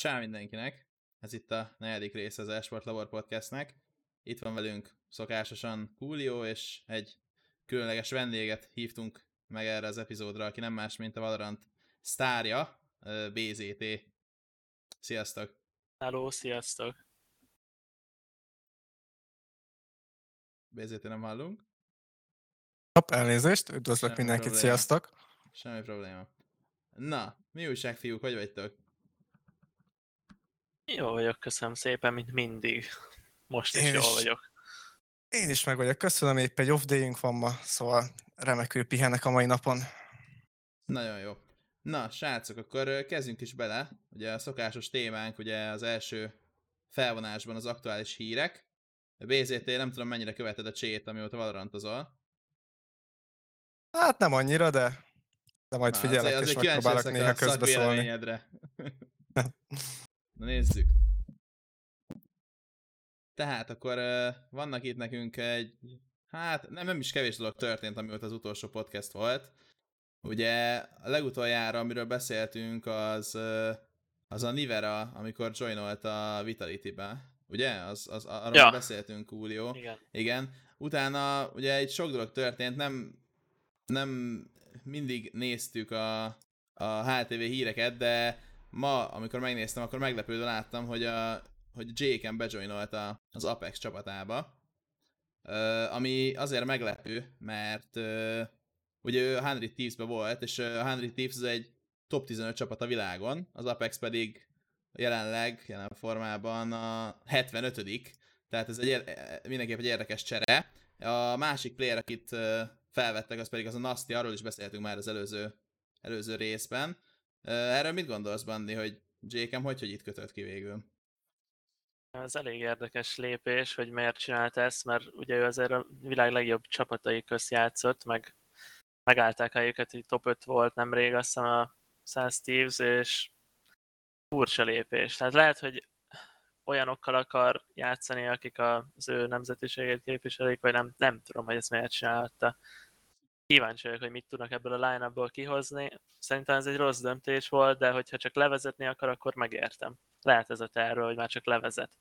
Csá mindenkinek! Ez itt a negyedik része az Esport Labor Podcastnek. Itt van velünk szokásosan Julio, és egy különleges vendéget hívtunk meg erre az epizódra, aki nem más, mint a Valorant sztárja, BZT. Sziasztok! Hello, sziasztok! BZT nem hallunk? Hopp, elnézést, üdvözlök Semmi mindenkit, probléma. sziasztok! Semmi probléma. Na, mi újság fiúk, hogy vagytok? Jó vagyok, köszönöm szépen, mint mindig. Most is Én jól is. vagyok. Én is meg vagyok, köszönöm, épp egy off day van ma, szóval remekül pihenek a mai napon. Nagyon jó. Na, srácok, akkor kezdjünk is bele. Ugye a szokásos témánk, ugye az első felvonásban az aktuális hírek. A BZT nem tudom mennyire követed a csét, amióta valorantozol. Hát nem annyira, de, de majd Na, figyelek, azért- és azért megpróbálok néha közbeszólni. Na nézzük. Tehát akkor ö, vannak itt nekünk egy, hát nem, nem is kevés dolog történt, amióta az utolsó podcast volt. Ugye a legutoljára, amiről beszéltünk, az, ö, az a Nivera, amikor joinolt a Vitality-be. Ugye? Az, az, arról Ja. ja. beszéltünk, Julio. Igen. Igen. Utána ugye egy sok dolog történt, nem, nem mindig néztük a, a HTV híreket, de ma, amikor megnéztem, akkor meglepődve láttam, hogy, a, hogy Jake-en bejoinolt a, az Apex csapatába. Ö, ami azért meglepő, mert ö, ugye ő a 100 Thieves-be volt, és a 100 Thieves az egy top 15 csapat a világon, az Apex pedig jelenleg, jelen formában a 75 tehát ez egy, ér- mindenképp egy érdekes csere. A másik player, akit felvettek, az pedig az a Nasty, arról is beszéltünk már az előző, előző részben. Erről mit gondolsz, Bandi, hogy Jékem hogy, hogy itt kötött ki végül? Ez elég érdekes lépés, hogy miért csinált ezt, mert ugye ő azért a világ legjobb csapatai közt játszott, meg megállták helyüket, hogy top 5 volt nemrég, azt hiszem a 100 Thieves, és furcsa lépés. Tehát lehet, hogy olyanokkal akar játszani, akik az ő nemzetiségét képviselik, vagy nem, nem tudom, hogy ezt miért csinálta. Kíváncsi vagyok, hogy mit tudnak ebből a line kihozni. Szerintem ez egy rossz döntés volt, de hogyha csak levezetni akar, akkor megértem. Lehet ez a terve, hogy már csak levezet.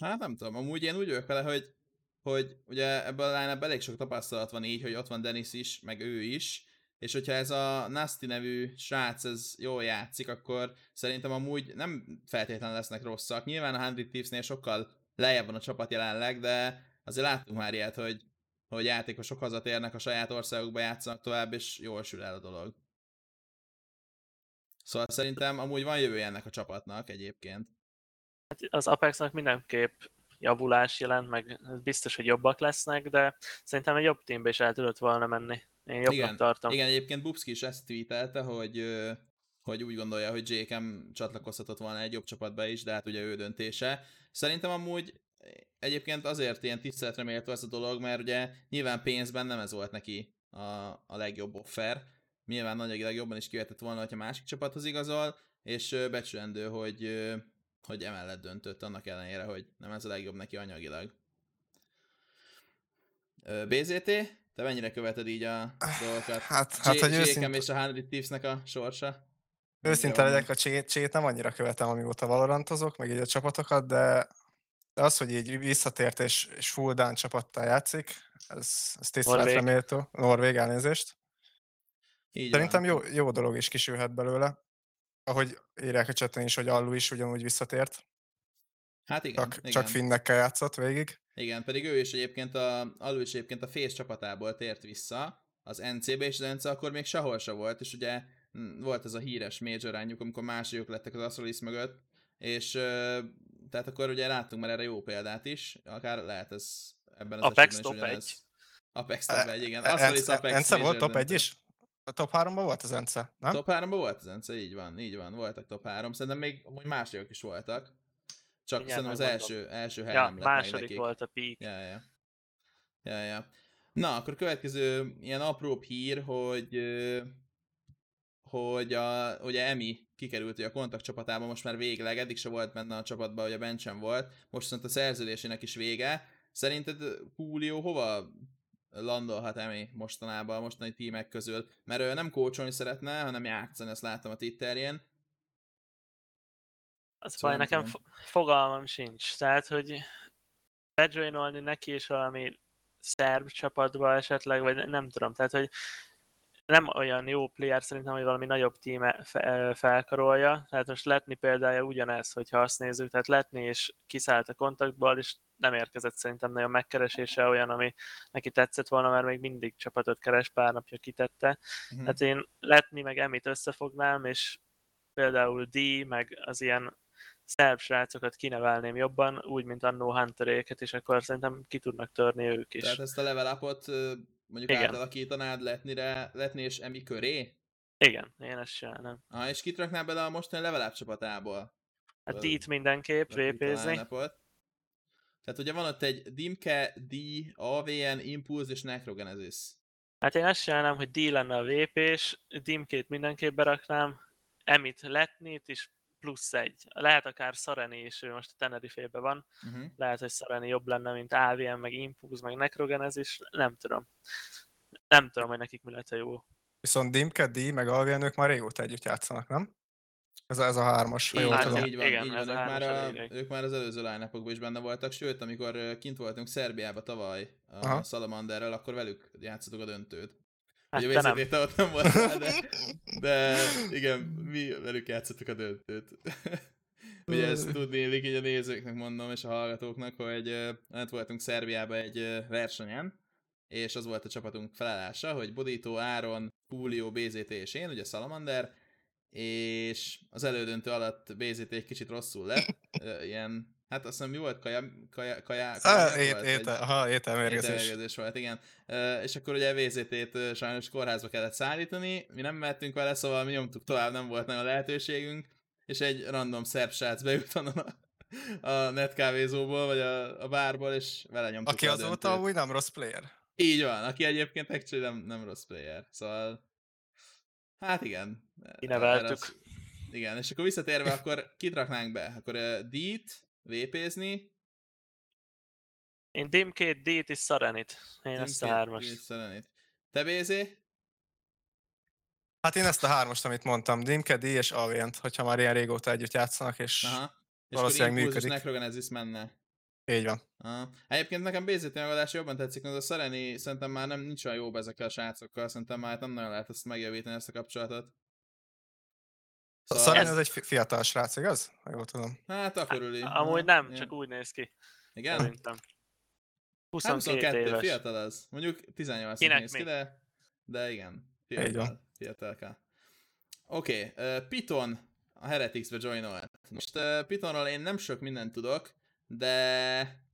Hát nem tudom, amúgy én úgy vagyok vele, hogy, hogy ugye ebből a line elég sok tapasztalat van így, hogy ott van Dennis is, meg ő is, és hogyha ez a Nasty nevű srác ez jól játszik, akkor szerintem amúgy nem feltétlenül lesznek rosszak. Nyilván a 100 Thieves-nél sokkal lejjebb van a csapat jelenleg, de azért láttunk már ilyet, hogy, hogy játékosok hazatérnek a saját országukba játszanak tovább, és jól sül el a dolog. Szóval szerintem amúgy van jövője ennek a csapatnak egyébként. Hát az Apexnak mindenképp javulás jelent, meg biztos, hogy jobbak lesznek, de szerintem egy jobb teambe is el tudott volna menni. Én jobbnak Igen, tartom. Igen, egyébként Bubski is ezt tweetelte, hogy, hogy úgy gondolja, hogy JKM csatlakozhatott volna egy jobb csapatba is, de hát ugye ő döntése. Szerintem amúgy egyébként azért ilyen tiszteletre méltó ez a dolog, mert ugye nyilván pénzben nem ez volt neki a, a legjobb offer. Nyilván nagyogilag jobban is kivetett volna, hogyha másik csapathoz igazol, és becsülendő, hogy, hogy emellett döntött annak ellenére, hogy nem ez a legjobb neki anyagilag. BZT, te mennyire követed így a dolgokat? Hát, hát hogy őszinte, és a 100 Thieves-nek a sorsa? őszinte legyek, a csét, csét nem annyira követem, amióta valorantozok, meg így a csapatokat, de az, hogy így visszatért és, és full down csapattal játszik, ez, ez tiszteletre méltó. Norvég elnézést. Így Szerintem van. jó, jó dolog is kisülhet belőle. Ahogy írják a chaten is, hogy Allu is ugyanúgy visszatért, Hát igen, csak, igen. csak finnekkel játszott végig. Igen, pedig ő is egyébként a, alul is egyébként a Face csapatából tért vissza az NC-be, és az NC akkor még sehol se volt, és ugye mm, volt ez a híres major amikor másodikok lettek az Astralis mögött, és tehát akkor ugye láttunk már erre jó példát is, akár lehet ez ebben az Apex esetben top is ugyanez. egy. Apex top 1, igen. E- Ence- Apex Ence volt top 1 döntő. is? A top 3-ban volt az Ence, nem? Top 3 volt az Ence, így van, így van, voltak top 3. Szerintem még amúgy másodikok is voltak. Csak Mindjárt szerintem az első, első hely Ja, nem lett második nekik. volt a peak. Ja, ja. Ja, ja. Na, akkor következő ilyen apróbb hír, hogy hogy a, ugye Emi kikerült a kontakt csapatában most már végleg, eddig se volt benne a csapatban, hogy a bencsen volt, most viszont a szerződésének is vége. Szerinted Julio hova landolhat Emi mostanában, a mostani tímek közül? Mert ő nem kócsolni szeretne, hanem játszani, ezt láttam a Twitterjén. Az Szóval baj, nekem fo- fogalmam sincs. Tehát, hogy bejoinolni neki is valami szerb csapatba esetleg, vagy ne- nem tudom. Tehát, hogy nem olyan jó player szerintem, hogy valami nagyobb tím felkarolja. Tehát most Letni példája ugyanez, hogyha azt nézzük, tehát Letni és kiszállt a kontaktból, és nem érkezett szerintem nagyon megkeresése olyan, ami neki tetszett volna, mert még mindig csapatot keres, pár napja kitette. Mhm. Hát én Letni meg Emit összefognám, és például D, meg az ilyen szerb srácokat kinevelném jobban, úgy, mint annó Hunteréket, és akkor szerintem ki tudnak törni ők is. Tehát ezt a level upot mondjuk Igen. átalakítanád letnire, letni és emi köré? Igen, én ezt csinálnám. Ah, és kit raknál bele a mostani level csapatából? Hát D-t mindenképp line-upot. Tehát ugye van ott egy Dimke, D, AVN, Impulse és Necrogenesis. Hát én azt csinálnám, hogy D lenne a vépés, Dimkét mindenképp beraknám, Emit Letnit is plusz egy. Lehet akár Szareni is, ő most a Tenerife-be van. Uh-huh. Lehet, hogy Szareni jobb lenne, mint AVM, meg Impulse, meg Necrogenesis. Nem tudom. Nem tudom, hogy nekik mi lett a jó. Viszont Dimke, D, meg Alvin, ők már régóta együtt játszanak, nem? Ez a, ez a hármas, ha Így, jól tudom. így van, igen, így van. Ők, már a, ők már az előző line is benne voltak, sőt, amikor kint voltunk Szerbiába tavaly a Aha. Salamanderrel, akkor velük játszottuk a döntőt. Hát Ugye nem. Te ott nem voltál, de, de igen, mi velük játszottuk a döntőt. Ugye ezt tudni illik, így a nézőknek mondom, és a hallgatóknak, hogy ott voltunk Szerbiába egy versenyen, és az volt a csapatunk felállása, hogy Bodito, Áron, Julio, BZT és én, ugye Salamander, és az elődöntő alatt BZT egy kicsit rosszul lett, ilyen, hát azt hiszem mi volt, kaja, kaja, kaja, Ah, kaja ét, volt, vagy- étel, aha, ételmérgezés. Ételmérgezés volt, igen. És akkor ugye VZT-t sajnos kórházba kellett szállítani, mi nem mehettünk vele, szóval mi nyomtuk tovább, nem volt nagyon lehetőségünk, és egy random szerb srác beült onnan a, a netkávézóból, vagy a, a bárból, és vele nyomtuk Aki azóta amúgy nem rossz player. Így van, aki egyébként actually nem, nem rossz player, szóval... Hát igen. Kineveltük. Az- Igen, és akkor visszatérve, akkor kit raknánk be? Akkor uh, D-t, VP-zni, Én Dimkét, D-t és Szarenit. Én ezt a hármast. Visszalenét. Te BZ? Hát én ezt a hármast, amit mondtam, Dimke, D és Alvient, hogyha már ilyen régóta együtt játszanak, és Aha. És Valószínűleg akkor működik. Necrogenesis menne. így van. Aha. Egyébként nekem BZT megoldás jobban tetszik, mert a Szereni szerintem már nem nincs olyan jobb ezekkel a srácokkal, szerintem már nem nagyon lehet ezt megjavítani, ezt a kapcsolatot. Szóval Szarán ez- ez egy fi- fiatal srác, igaz? Ha jól tudom. Hát a körüli. Amúgy nem, igen. csak úgy néz ki. Igen? Szerintem. Hát 22 22 éves. fiatal az. Mondjuk 18 Kinek néz ki, mi? de, de igen. Fiatal, fiatalká. Oké, okay, uh, Python a Heretics-be joinolt. Most uh, Pythonról én nem sok mindent tudok, de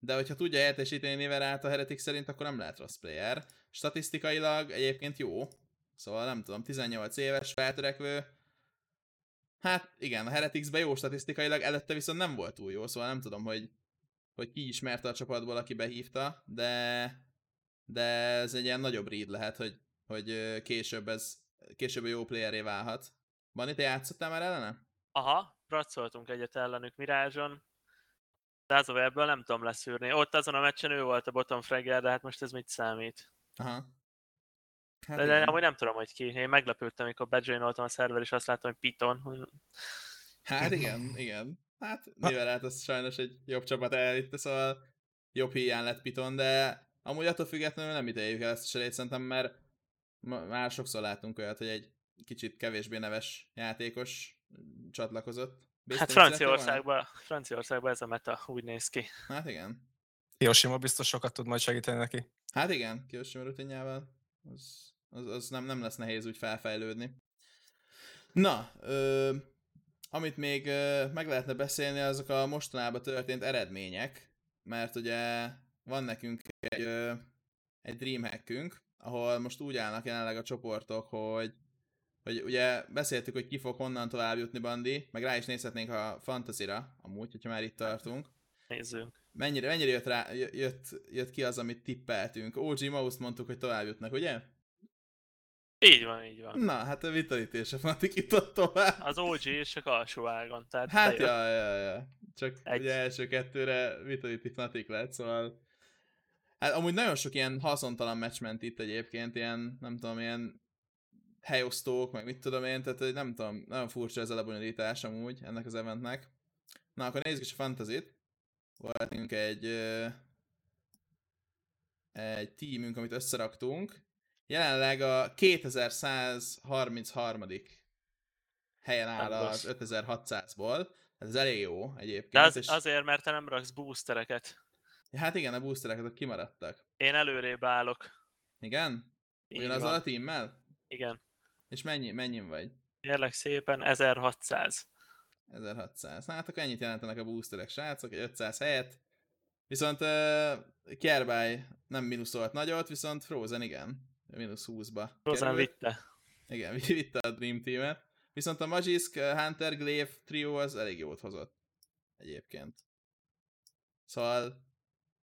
de hogyha tudja értesíteni Niverát a Heretics szerint, akkor nem lehet rossz player. Statisztikailag egyébként jó. Szóval nem tudom, 18 éves, feltörekvő. Hát igen, a Heretics-ben jó statisztikailag, előtte viszont nem volt túl jó, szóval nem tudom, hogy hogy ki ismerte a csapatból, aki behívta, de de ez egy ilyen nagyobb read lehet, hogy, hogy később ez később jó playeré válhat. Bani, te játszottál már ellene? Aha, pracoltunk egyet ellenük Mirázson. De az ebből nem tudom leszűrni. Ott azon a meccsen ő volt a bottom fragger, de hát most ez mit számít? Aha. Hát De, de amúgy nem tudom, hogy ki. Én meglepődtem, amikor bejoinoltam a szerver, és azt láttam, hogy Python. Hát igen, igen. Hát mivel hát az sajnos egy jobb csapat elvitte, szóval jobb hiány lett Piton, de amúgy attól függetlenül nem ítéljük el ezt a serét szerintem, mert már sokszor láttunk olyat, hogy egy kicsit kevésbé neves játékos csatlakozott. Bész, Hát? Franciaországban, Franciaországban ez a meta úgy néz ki. Hát igen. Hiroshima biztos sokat tud majd segíteni neki. Hát igen, Kiyoshima rutinjával. Az, az, az nem, nem lesz nehéz úgy felfejlődni. Na, ö, amit még ö, meg lehetne beszélni, azok a mostanában történt eredmények, mert ugye van nekünk egy, ö, egy Dreamhackünk, ahol most úgy állnak jelenleg a csoportok, hogy hogy ugye beszéltük, hogy ki fog honnan tovább jutni Bandi, meg rá is nézhetnénk a Fantasy-ra, amúgy, hogyha már itt tartunk. Nézzünk. Mennyire, mennyire jött, rá, jö- jött, jött ki az, amit tippeltünk? OG Mouse mondtuk, hogy tovább jutnak, ugye? Így van, így van. Na, hát a Vitality és a Fnatic jutott tovább. Az OG és csak alsó ágon, tehát Hát ja, ja, ja. Csak Egy. Ugye első kettőre Vitality Fnatic lett, szóval... Hát amúgy nagyon sok ilyen haszontalan meccs ment itt egyébként, ilyen, nem tudom, ilyen helyosztók, meg mit tudom én, tehát nem tudom, nagyon furcsa ez a lebonyolítás amúgy ennek az eventnek. Na, akkor nézzük is a fantasy-t. Volt nekünk egy, egy teamünk, amit összeraktunk. Jelenleg a 2133. helyen áll az rossz. 5600-ból. Ez elég jó egyébként. De az, és, azért, mert te nem raksz boostereket. Hát igen, a boosterek azok kimaradtak. Én előrébb állok. Igen? Ugyanazzal a teammel? Igen. És mennyi, mennyin vagy? Kérlek szépen, 1600. 1600. Na hát akkor ennyit jelentenek a boosterek, srácok, egy 500 helyet. Viszont uh, Kerbály nem minuszolt nagyot, viszont Frozen igen. Minusz 20-ba. Rosen került. vitte. Igen, vitte a Dream Team-et. Viszont a Magisk, Hunter, Glaive trio az elég jót hozott. Egyébként. Szóval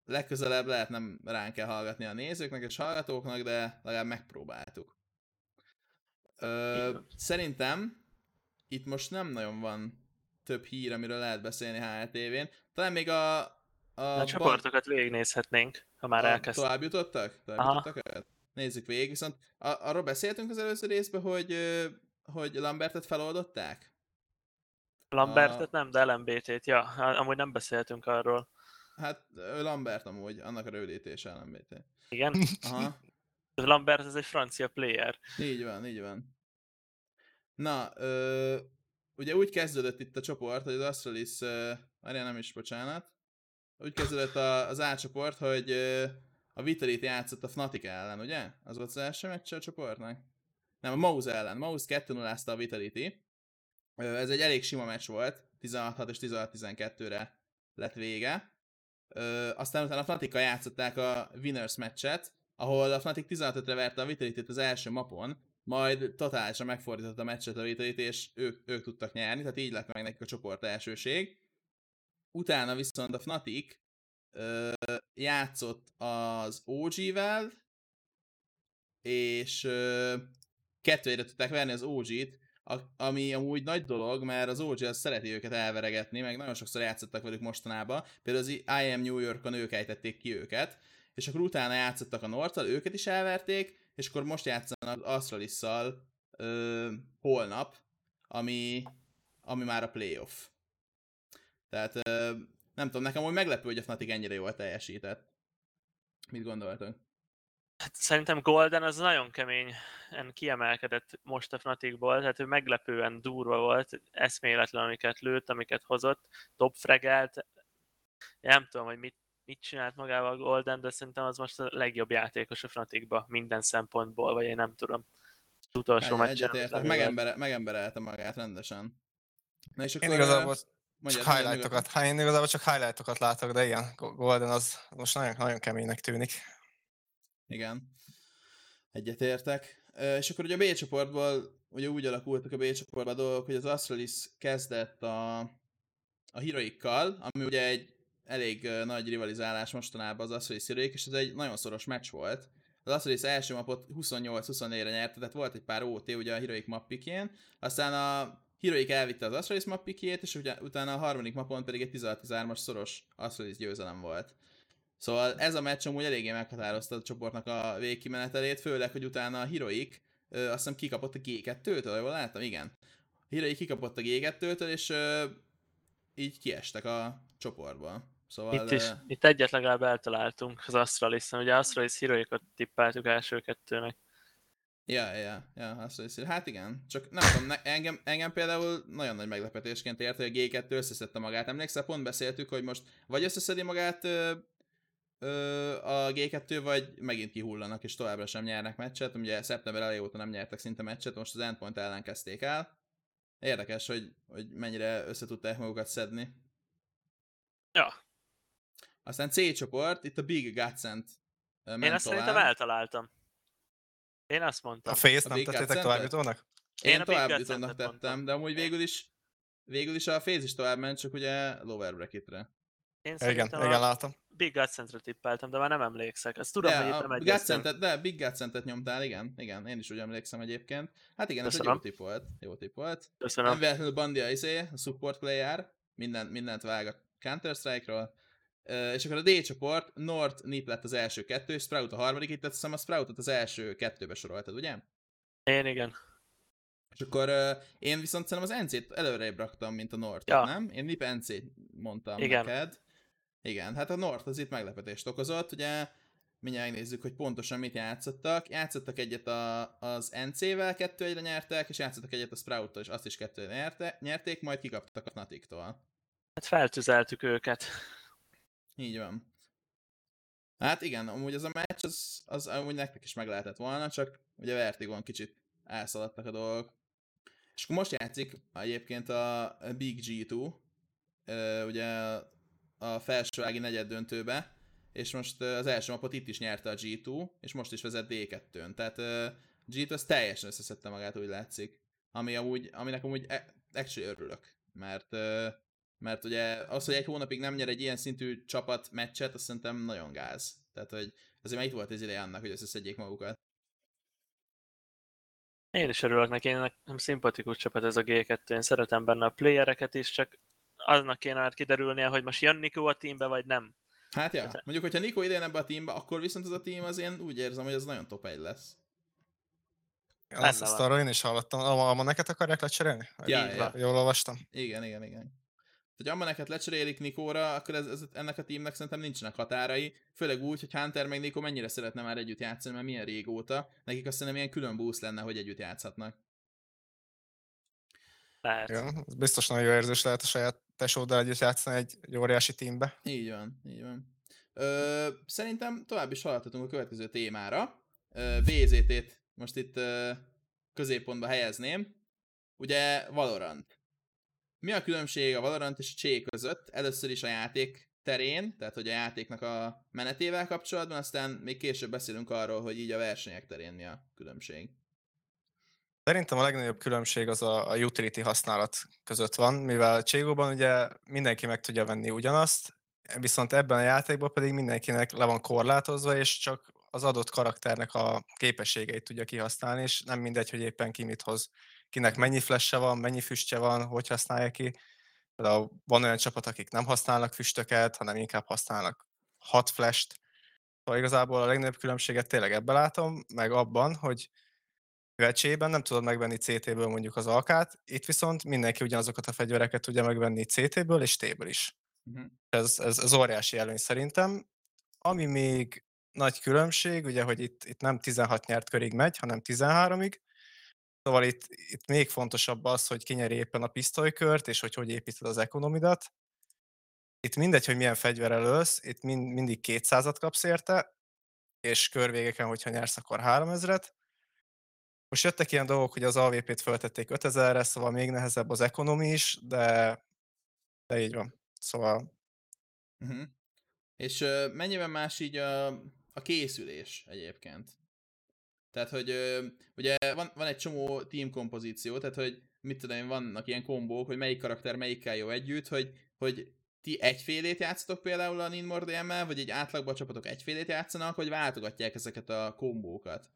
legközelebb lehet nem ránk kell hallgatni a nézőknek és hallgatóknak, de legalább megpróbáltuk. Ö, szerintem itt most nem nagyon van több hír, amiről lehet beszélni HLTV-n. Talán még a... A, A csoportokat végignézhetnénk, ha már a, elkezdtük. Tovább jutottak? Tovább Aha. jutottak? Nézzük végig, viszont a, arról beszéltünk az előző részben, hogy, hogy Lambertet feloldották? Lambertet nem, de LMBT-t, ja. Amúgy nem beszéltünk arról. Hát Lambert amúgy, annak a rövidítése LMBT. Igen. Aha, Lambert ez egy francia player. így van, így van. Na, ö, ugye úgy kezdődött itt a csoport, hogy az Astralis, várjál nem is, bocsánat, úgy kezdődött a, az A csoport, hogy ö, a Vitality játszott a Fnatic ellen, ugye? Az volt az első meccse a csoportnak? Nem, a Mouse ellen. Mouse 2 0 a Vitality. Ö, Ez egy elég sima meccs volt, 16 és 16-12-re lett vége. Ö, aztán utána a fnatic játszották a Winners meccset, ahol a Fnatic 16-re verte a vitality az első mapon, majd totálisan megfordította a meccset a Vitality, és ők, ők tudtak nyerni, tehát így lett meg nekik a csoport elsőség. Utána viszont a Fnatic ö, játszott az OG-vel, és ö, kettőre tudták verni az OG-t, a- ami amúgy nagy dolog, mert az OG az szereti őket elveregetni, meg nagyon sokszor játszottak velük mostanában, például az I Am New Yorkon ők ejtették ki őket, és akkor utána játszottak a Nortal, őket is elverték, és akkor most játszanak az Astralisszal holnap, ami, ami már a playoff. Tehát ö, nem tudom, nekem úgy meglepő, hogy a Fnatic ennyire jól teljesített. Mit gondoltok? Hát szerintem Golden az nagyon keményen kiemelkedett most a Fnaticból, tehát ő meglepően durva volt, eszméletlen, amiket lőtt, amiket hozott, top. Nem tudom, hogy mit, mit csinált magával Golden, de szerintem az most a legjobb játékos a Fnaticba minden szempontból, vagy én nem tudom. Az utolsó meccsen. Megembere, megemberelte magát rendesen. Na és akkor... Én igazából ö, csak highlightokat, hát én igazából csak highlightokat látok, de igen, Go- Golden az most nagyon, nagyon keménynek tűnik. Igen. Egyetértek. És akkor ugye a B csoportból ugye úgy alakultak a B csoportban a dolgok, hogy az Astralis kezdett a, a heroikkal, ami ugye egy elég nagy rivalizálás mostanában az Astralis heroik, és ez egy nagyon szoros meccs volt. Az Astralis első mapot 28-24-re nyerte, tehát volt egy pár OT ugye a heroik mappikjén, aztán a Heroic elvitte az Astralis mappikjét, és ugye, utána a harmadik mapon pedig egy 16-13-as szoros Astralis győzelem volt. Szóval ez a meccs amúgy eléggé meghatározta a csoportnak a végkimenetelét, főleg, hogy utána a Heroic ö, azt hiszem kikapott a G2-től, jól láttam? Igen. A Heroic kikapott a G2-től, és ö, így kiestek a csoportból. Szóval... Itt is, ö, itt egyet legalább eltaláltunk az astralis Ugye Astralis heroikat tippeltük első kettőnek. Ja, ja, ja, hiszem. Hát igen, csak nem tudom, ne, engem, engem például nagyon nagy meglepetésként ért, hogy a G2 összeszedte magát. Emlékszel, pont beszéltük, hogy most vagy összeszedi magát ö, ö, a G2, vagy megint kihullanak, és továbbra sem nyernek meccset. Ugye szeptember elejé óta nem nyertek szinte meccset, most az Endpoint ellen kezdték el. Érdekes, hogy, hogy mennyire összetudták magukat szedni. Ja, Aztán C csoport, itt a Big Godsend ö, ment én azt tovább. szerintem eltaláltam. Én azt mondtam. A face A nem Big tettétek tovább jutónak? Én, Én a tovább jutónak tettem, mondtam. de amúgy végül is végül is a Phase is tovább ment, csak ugye lower bracketre. Én Igen, szerintem igen, a látom. Big Gut Centre tippeltem, de már nem emlékszek. Azt tudom, de, hogy a nem egyeztünk. Godsend-et, de Big Godsend-et nyomtál, igen, igen, én is úgy emlékszem egyébként. Hát igen, ez egy jó Köszönöm. tip volt, jó tip volt. Nem Köszönöm. véletlenül Bandi a izé, a support player, minden, mindent vág a Counter-Strike-ról. És akkor a D csoport, Nord Nip lett az első kettő, és Sprout a harmadik, itt azt hiszem a Sproutot az első kettőbe soroltad, ugye? Én igen. És akkor uh, én viszont szerintem az NC-t előrébb raktam, mint a North, Ja. nem? Én Nip NC-t mondtam Igen. neked. Igen, hát a North az itt meglepetést okozott, ugye mindjárt megnézzük, hogy pontosan mit játszottak. Játszottak egyet a, az NC-vel, kettő egyre nyertek, és játszottak egyet a Sprout-tól, és azt is kettő nyerte, nyerték, majd kikaptak a Fnatic-tól. Hát feltüzeltük őket. Így van. Hát igen, amúgy az a meccs, az, az amúgy nektek is meg lehetett volna, csak ugye Vertigon kicsit elszaladtak a dolgok. És akkor most játszik egyébként a Big G2, ö, ugye a felsőági negyed döntőbe, és most az első mapot itt is nyerte a G2, és most is vezet D2-n. Tehát ö, G2 az teljesen összeszedte magát, úgy látszik. Ami amúgy, aminek amúgy e- actually örülök, mert mert ugye az, hogy egy hónapig nem nyer egy ilyen szintű csapat meccset, azt szerintem nagyon gáz. Tehát, hogy azért már itt volt az ideje annak, hogy összeszedjék magukat. Én is örülök neki, én nekem szimpatikus csapat ez a G2, én szeretem benne a playereket is, csak aznak kéne már kiderülnie, hogy most jön Nico a teambe, vagy nem. Hát ja, Hát- mondjuk, hogyha Nico idén ebbe a teambe, akkor viszont az a team az én úgy érzem, hogy az nagyon top 1 lesz. Azt van. arról én is hallottam. A, a neket akarják lecserélni? Ja, ja. Jól olvastam. Igen, igen, igen. Hogy Ammaneket lecserélik Nikóra, akkor ez, ez, ennek a teamnek szerintem nincsenek határai. Főleg úgy, hogy Hunter meg Nico mennyire szeretne már együtt játszani, mert milyen régóta. Nekik azt szerintem ilyen külön boost lenne, hogy együtt játszhatnak. Lehet. Igen, ez biztos nagyon jó érzés lehet a saját tesóddal együtt játszani egy, egy óriási teambe. Így van, így van. Ö, szerintem tovább is haladhatunk a következő témára. Ö, VZT-t most itt ö, középpontba helyezném. Ugye Valorant. Mi a különbség a Valorant és a Csé között? Először is a játék terén, tehát hogy a játéknak a menetével kapcsolatban, aztán még később beszélünk arról, hogy így a versenyek terén mi a különbség. Szerintem a legnagyobb különbség az a, a utility használat között van, mivel Cségóban ugye mindenki meg tudja venni ugyanazt, viszont ebben a játékban pedig mindenkinek le van korlátozva, és csak az adott karakternek a képességeit tudja kihasználni, és nem mindegy, hogy éppen ki mit hoz. Kinek mennyi flash van, mennyi füstje van, hogy használja ki. Például van olyan csapat, akik nem használnak füstöket, hanem inkább használnak hat flash-t. Szóval igazából a legnagyobb különbséget tényleg ebben látom, meg abban, hogy mivel Csében nem tudod megvenni CT-ből mondjuk az alkát, itt viszont mindenki ugyanazokat a fegyvereket tudja megvenni CT-ből és T-ből is. Uh-huh. Ez, ez, ez óriási előny szerintem. Ami még nagy különbség, ugye, hogy itt, itt nem 16 nyert körig megy, hanem 13-ig. Szóval itt, itt még fontosabb az, hogy kinyeri éppen a pisztolykört, és hogy hogy építed az ekonomidat. Itt mindegy, hogy milyen fegyverrel ölsz, itt mind, mindig 200-at kapsz érte, és körvégeken, hogyha nyersz, akkor 3000-et. Most jöttek ilyen dolgok, hogy az AVP-t föltették 5000-re, szóval még nehezebb az ekonomi is, de, de így van. Szóval Uh-huh. És ö, mennyiben más így a, a készülés egyébként? Tehát, hogy ö, ugye van, van egy csomó team kompozíció, tehát, hogy mit tudom én, vannak ilyen kombók, hogy melyik karakter melyikkel jó együtt, hogy, hogy ti egyfélét játszatok például a Ninmor DM-mel, vagy egy átlagban a csapatok egyfélét játszanak, vagy váltogatják ezeket a kombókat?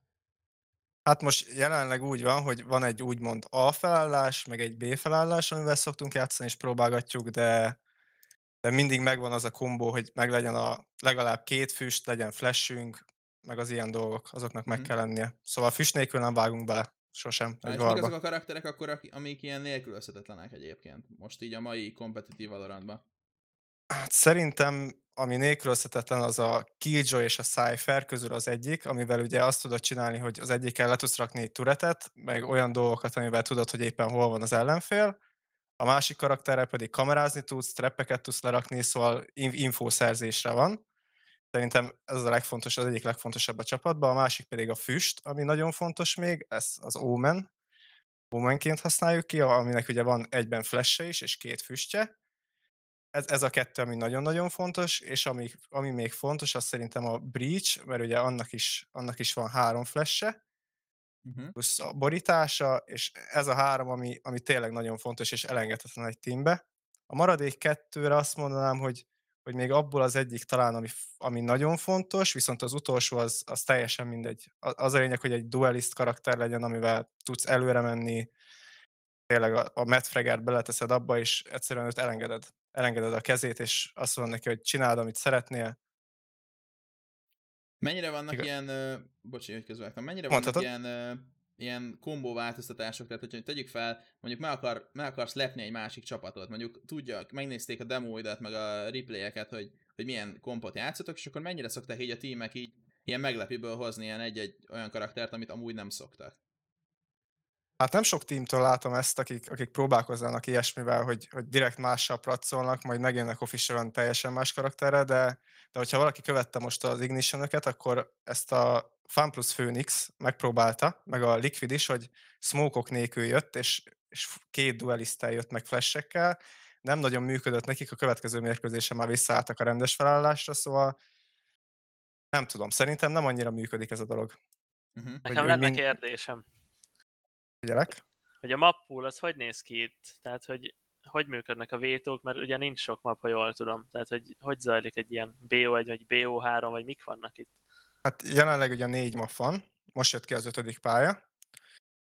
Hát most jelenleg úgy van, hogy van egy úgymond A felállás, meg egy B felállás, amivel szoktunk játszani, és próbálgatjuk, de, de mindig megvan az a kombó, hogy meglegyen a legalább két füst, legyen flashünk, meg az ilyen dolgok, azoknak meg Mhm. kell lennie. Szóval füst nélkül nem vágunk bele, sosem, Na, és mik azok a karakterek akkor, amik ilyen nélkülözhetetlenek egyébként, most így a mai kompetitív Valorantban? Hát szerintem, ami nélkülözhetetlen, az a Killjoy és a Cypher közül az egyik, amivel ugye azt tudod csinálni, hogy az egyikkel le tudsz rakni turetet, meg olyan dolgokat, amivel tudod, hogy éppen hol van az ellenfél, a másik karakterrel pedig kamerázni tudsz, treppeket tudsz lerakni, szóval in- infószerzésre van. Szerintem ez a legfontosabb, az egyik legfontosabb a csapatban, a másik pedig a füst, ami nagyon fontos még, ez az Omen. Omenként használjuk ki, aminek ugye van egyben flash is, és két füstje. Ez, ez a kettő, ami nagyon-nagyon fontos, és ami, ami még fontos, az szerintem a Breach, mert ugye annak is, annak is van három flash Uh-huh. plusz a borítása, és ez a három, ami, ami tényleg nagyon fontos és elengedhetetlen egy teambe. A maradék kettőre azt mondanám, hogy, hogy még abból az egyik talán, ami, ami nagyon fontos, viszont az utolsó az, az teljesen mindegy. Az a lényeg, hogy egy duelist karakter legyen, amivel tudsz előre menni, tényleg a, a Matt Fragert beleteszed abba, és egyszerűen őt elengeded. Elengeded a kezét, és azt mondod neki, hogy csináld, amit szeretnél. Mennyire vannak Igaz. ilyen, ö, bocsi, hogy közvágtam, mennyire vannak Mondhatod. ilyen ö, ilyen kombó változtatások, tehát hogyha tegyük fel, mondjuk meg, akar, meg akarsz lepni egy másik csapatot, mondjuk tudja, megnézték a demóidat, meg a replayeket, hogy, hogy milyen kompot játszotok, és akkor mennyire szokták így a tímek így ilyen meglepőből hozni ilyen egy-egy olyan karaktert, amit amúgy nem szoktak. Hát nem sok tímtől látom ezt, akik, akik próbálkoznának ilyesmivel, hogy, hogy direkt mással pracolnak, majd megjönnek official teljesen más karakterre, de, de hogyha valaki követte most az ignition akkor ezt a Fan plus Phoenix megpróbálta, meg a Liquid is, hogy smoke nélkül jött, és, és két duelisztel jött meg flashekkel, nem nagyon működött nekik, a következő mérkőzésen már visszaálltak a rendes felállásra, szóval nem tudom, szerintem nem annyira működik ez a dolog. Uh-huh. Nekem lenne mind... kérdésem. Figyelek. Hogy a map pool az hogy néz ki itt? Tehát, hogy hogy működnek a vétók, mert ugye nincs sok map, ha jól tudom. Tehát, hogy hogy zajlik egy ilyen BO1 vagy BO3, vagy mik vannak itt? Hát jelenleg ugye négy map van, most jött ki az ötödik pálya.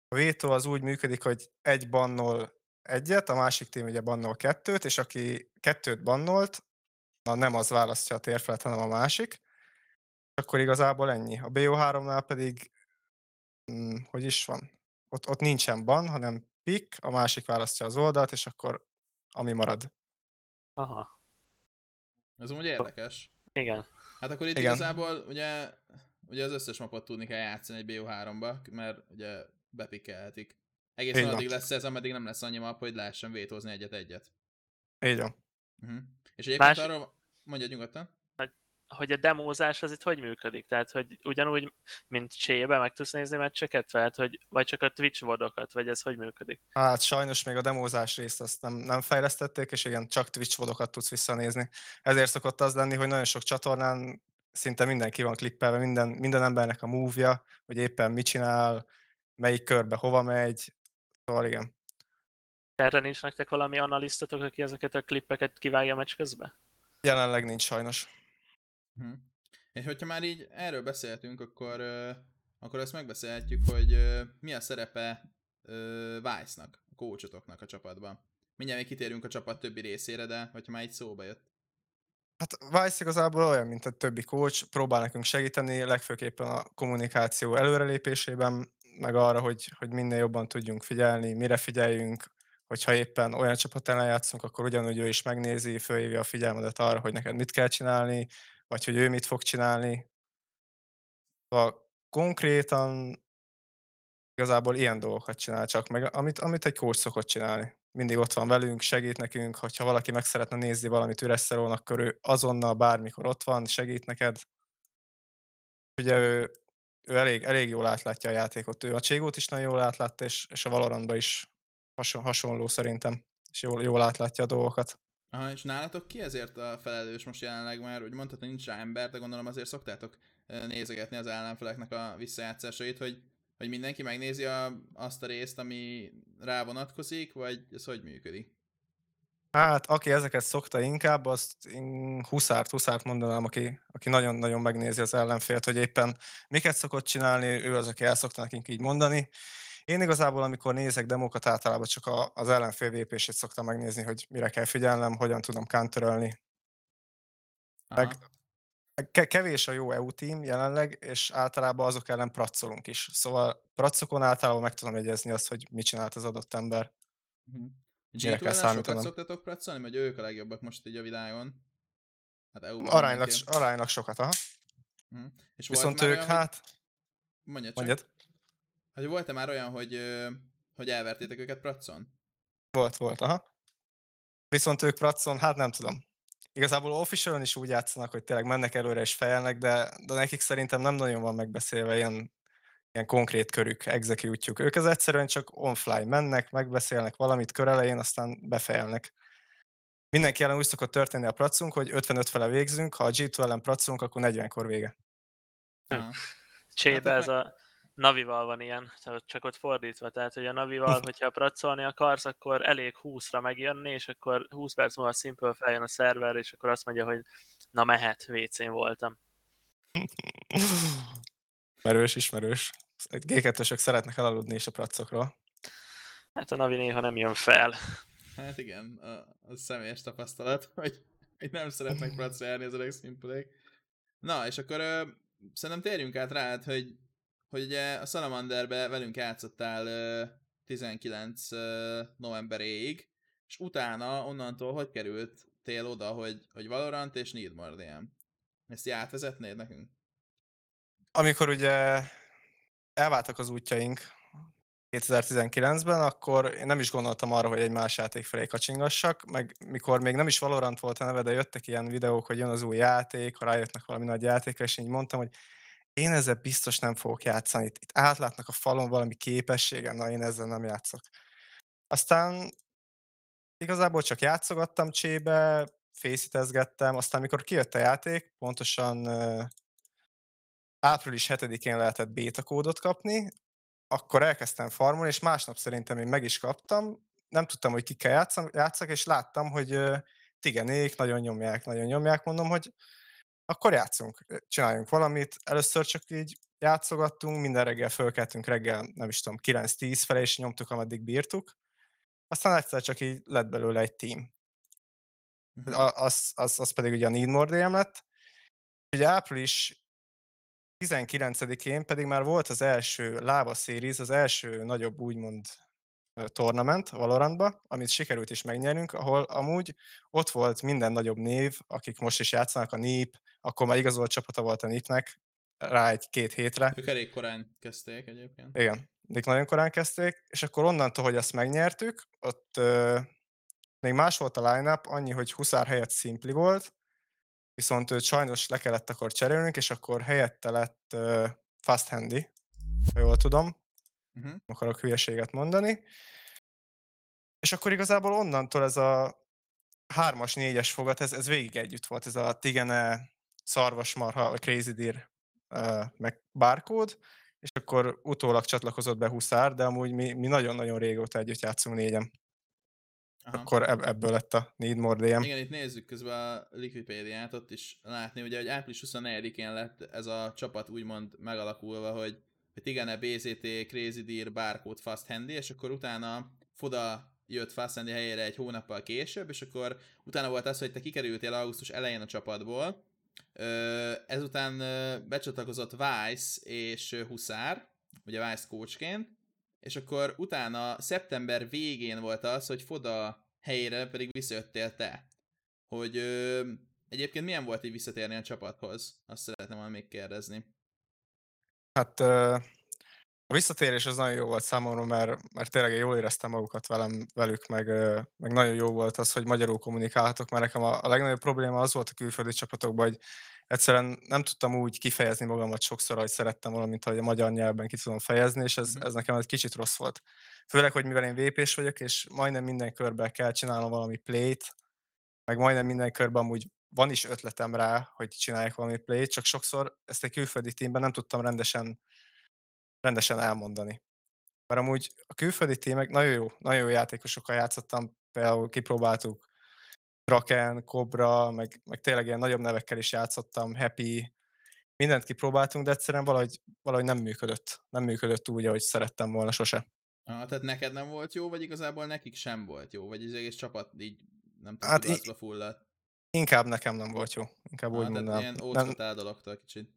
A vétó az úgy működik, hogy egy bannol egyet, a másik tím ugye bannol kettőt, és aki kettőt bannolt, na nem az választja a térfelet, hanem a másik, akkor igazából ennyi. A BO3-nál pedig, hm, hogy is van? Ott, ott nincsen ban, hanem pick, a másik választja az oldalt, és akkor ami marad. Aha. Ez úgy érdekes. Igen. Hát akkor itt Igen. igazából ugye, ugye az összes mapot tudni kell játszani egy BO3-ba, mert ugye bepikkelhetik. Egészen addig lesz ez, ameddig nem lesz annyi map, hogy lehessen vétózni egyet-egyet. Így van. Uh-huh. És egyébként Más... arról mondja nyugodtan hogy a demózás az itt hogy működik? Tehát, hogy ugyanúgy, mint csébe meg tudsz nézni meccseket, tehát, hogy, vagy csak a Twitch vodokat, vagy ez hogy működik? Hát sajnos még a demózás részt azt nem, nem fejlesztették, és igen, csak Twitch vodokat tudsz visszanézni. Ezért szokott az lenni, hogy nagyon sok csatornán szinte mindenki van klippelve, minden, minden embernek a move hogy éppen mit csinál, melyik körbe hova megy, szóval igen. Erre nincs nektek valami analisztatok, aki ezeket a klippeket kivágja meccs közben? Jelenleg nincs sajnos. Uh-huh. És hogyha már így erről beszéltünk, akkor, akkor ezt megbeszélhetjük, hogy uh, mi a szerepe Vice-nak, a kócsotoknak a csapatban. Mindjárt még kitérünk a csapat többi részére, de hogyha már így szóba jött. Hát Vice igazából olyan, mint a többi coach, próbál nekünk segíteni, legfőképpen a kommunikáció előrelépésében, meg arra, hogy, hogy minél jobban tudjunk figyelni, mire figyeljünk, hogyha éppen olyan csapat ellen játszunk, akkor ugyanúgy ő is megnézi, fölhívja a figyelmedet arra, hogy neked mit kell csinálni, vagy hogy ő mit fog csinálni. Szóval konkrétan igazából ilyen dolgokat csinál csak meg, amit, amit egy coach szokott csinálni. Mindig ott van velünk, segít nekünk, hogyha valaki meg szeretne nézni valamit üres szerón, akkor ő azonnal bármikor ott van, segít neked. Ugye ő, ő elég, elég jól átlátja a játékot. Ő a Cségót is nagyon jól átlátta, és, és a Valorantban is hasonló szerintem, és jól, jól átlátja a dolgokat. Aha, és nálatok ki ezért a felelős most jelenleg már, hogy hogy nincs rá ember, de gondolom azért szoktátok nézegetni az ellenfeleknek a visszajátszásait, hogy, hogy mindenki megnézi a, azt a részt, ami rá vonatkozik, vagy ez hogy működik? Hát, aki ezeket szokta inkább, azt én huszárt, huszárt mondanám, aki, aki nagyon-nagyon megnézi az ellenfélt, hogy éppen miket szokott csinálni, ő az, aki el szokta nekünk így mondani, én igazából, amikor nézek demókat, általában csak a, az ellenfél vépését szoktam megnézni, hogy mire kell figyelnem, hogyan tudom counterölni. Meg kevés a jó EU team jelenleg, és általában azok ellen pracolunk is. Szóval pracokon általában meg tudom jegyezni azt, hogy mit csinált az adott ember. Uh-huh. Mire kell sokat szoktatok pracolni, vagy ők a legjobbak most így a világon? Hát EU aránylag, aránylag sokat, aha. Uh-huh. És Viszont ők, olyan, hát... Mondjad csak. Mondjad. Hát volt-e már olyan, hogy, hogy elvertétek őket Pratson? Volt, volt, aha. Viszont ők Pratson, hát nem tudom. Igazából official is úgy játszanak, hogy tényleg mennek előre és fejelnek, de, de nekik szerintem nem nagyon van megbeszélve ilyen, ilyen konkrét körük, execute Ők az egyszerűen csak on-fly mennek, megbeszélnek valamit kör elején, aztán befejelnek. Mindenki ellen úgy szokott történni a pracunk, hogy 55 fele végzünk, ha a G2 ellen pracunk, akkor 40-kor vége. Csébe hát ez a Navival van ilyen, csak ott fordítva, tehát hogy a Navival, hogyha pracolni akarsz, akkor elég 20-ra megjönni, és akkor 20 perc múlva Simple feljön a szerver, és akkor azt mondja, hogy na mehet, WC-n voltam. Merős, ismerős. g 2 szeretnek elaludni is a pracokról. Hát a Navi néha nem jön fel. Hát igen, a, a személyes tapasztalat, hogy, hogy nem szeretnek pracolni az öreg szimpulék. Na, és akkor ö, szerintem térjünk át rá, hogy hogy ugye a Salamanderbe velünk játszottál ö, 19 ö, novemberéig, és utána onnantól hogy került tél oda, hogy, hogy Valorant és Need DM? Ezt így átvezetnéd nekünk? Amikor ugye elváltak az útjaink 2019-ben, akkor én nem is gondoltam arra, hogy egy más játék felé kacsingassak, meg mikor még nem is Valorant volt a neve, de jöttek ilyen videók, hogy jön az új játék, ha rájöttnek valami nagy játékra, és így mondtam, hogy én ezzel biztos nem fogok játszani. Itt, itt átlátnak a falon valami képességem, na én ezzel nem játszok. Aztán igazából csak játszogattam csébe, fészítezgettem, aztán mikor kijött a játék, pontosan április 7-én lehetett beta kódot kapni, akkor elkezdtem farmolni, és másnap szerintem én meg is kaptam, nem tudtam, hogy kikkel játszam, játszak, és láttam, hogy tigenék nagyon nyomják, nagyon nyomják, mondom, hogy akkor játszunk, csináljunk valamit. Először csak így játszogattunk, minden reggel fölkeltünk reggel, nem is tudom, 9-10 felé, és nyomtuk, ameddig bírtuk. Aztán egyszer csak így lett belőle egy team. Mhm. Az, az, az pedig ugye a Need More DM lett. Ugye április 19-én pedig már volt az első Lava Series, az első nagyobb úgymond ö, tournament Valorantba, amit sikerült is megnyernünk, ahol amúgy ott volt minden nagyobb név, akik most is játszanak, a NIP, akkor már igazolt csapata volt a NIP-nek, rá egy-két hétre. Ők elég korán kezdték egyébként. Igen, ők nagyon korán kezdték, és akkor onnantól, hogy azt megnyertük, ott ö, még más volt a line-up, annyi, hogy Huszár helyett Simpli volt, viszont őt sajnos le kellett akkor cserélnünk, és akkor helyette lett ö, Fast Handy, ha jól tudom, Uh-huh. akarok hülyeséget mondani. És akkor igazából onnantól ez a hármas, négyes fogat, ez, ez végig együtt volt, ez a Tigene, Szarvasmarha, vagy Crazy Deer, meg Barcode, és akkor utólag csatlakozott be Huszár, de amúgy mi, mi nagyon-nagyon régóta együtt játszunk négyen. Aha. Akkor ebb, ebből lett a Need More DM. Igen, itt nézzük közben a Liquipédiát, ott is látni, ugye, hogy április 24-én lett ez a csapat úgymond megalakulva, hogy, hogy Tigane, BZT, Crazy Deer, Barcode, Fast Handy, és akkor utána Foda jött Fast Handy helyére egy hónappal később, és akkor utána volt az, hogy te kikerültél augusztus elején a csapatból, ezután becsatlakozott Vice és Huszár, ugye Vice coachként, és akkor utána szeptember végén volt az, hogy Foda helyére pedig visszajöttél te. Hogy ö, egyébként milyen volt így visszatérni a csapathoz? Azt szeretném volna még kérdezni. Hát a visszatérés az nagyon jó volt számomra, mert, mert tényleg jól éreztem magukat velem, velük, meg, meg nagyon jó volt az, hogy magyarul kommunikálhatok, mert nekem a, a legnagyobb probléma az volt a külföldi csapatokban, hogy egyszerűen nem tudtam úgy kifejezni magamat sokszor, hogy szerettem volna, mint ahogy a magyar nyelvben ki tudom fejezni, és ez, Mhm. ez nekem egy kicsit rossz volt. Főleg, hogy mivel én vp vagyok, és majdnem minden körben kell csinálnom valami play-t, meg majdnem minden körben amúgy van is ötletem rá, hogy csináljak valami play csak sokszor ezt egy külföldi teamben nem tudtam rendesen, rendesen elmondani. Mert amúgy a külföldi témek nagyon jó, nagyon jó játékosokkal játszottam, például kipróbáltuk Draken, Cobra, meg, meg tényleg ilyen nagyobb nevekkel is játszottam, Happy, mindent kipróbáltunk, de egyszerűen valahogy, valahogy nem működött. Nem működött úgy, ahogy szerettem volna sose. Ah, tehát neked nem volt jó, vagy igazából nekik sem volt jó? Vagy az egész csapat így nem tudom, Hát í- fulladt? Inkább nekem nem volt jó. Inkább úgy Ah, tehát mondanám. ilyen Nem, dologtól kicsit.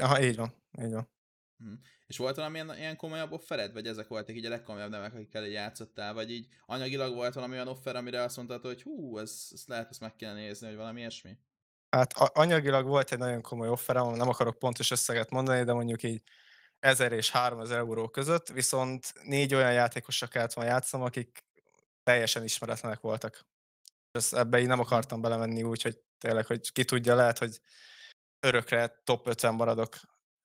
aha, így van, így van. Mhm. És volt valamilyen ilyen komolyabb offered, vagy ezek voltak így a legkomolyabb nevek, akikkel játszottál, vagy így anyagilag volt valami olyan offer, amire azt mondtad, hogy hú, ez, ez lehet, ezt meg kéne nézni, vagy valami ilyesmi? Hát anyagilag volt egy nagyon komoly offerem, nem akarok pontos összeget mondani, de mondjuk így 1000 és 3000 euró között, viszont négy olyan játékossal kellett volna játszom, akik teljesen ismeretlenek voltak. És ebbe így nem akartam belemenni úgy, hogy tényleg, hogy ki tudja, lehet, hogy örökre top 50 maradok.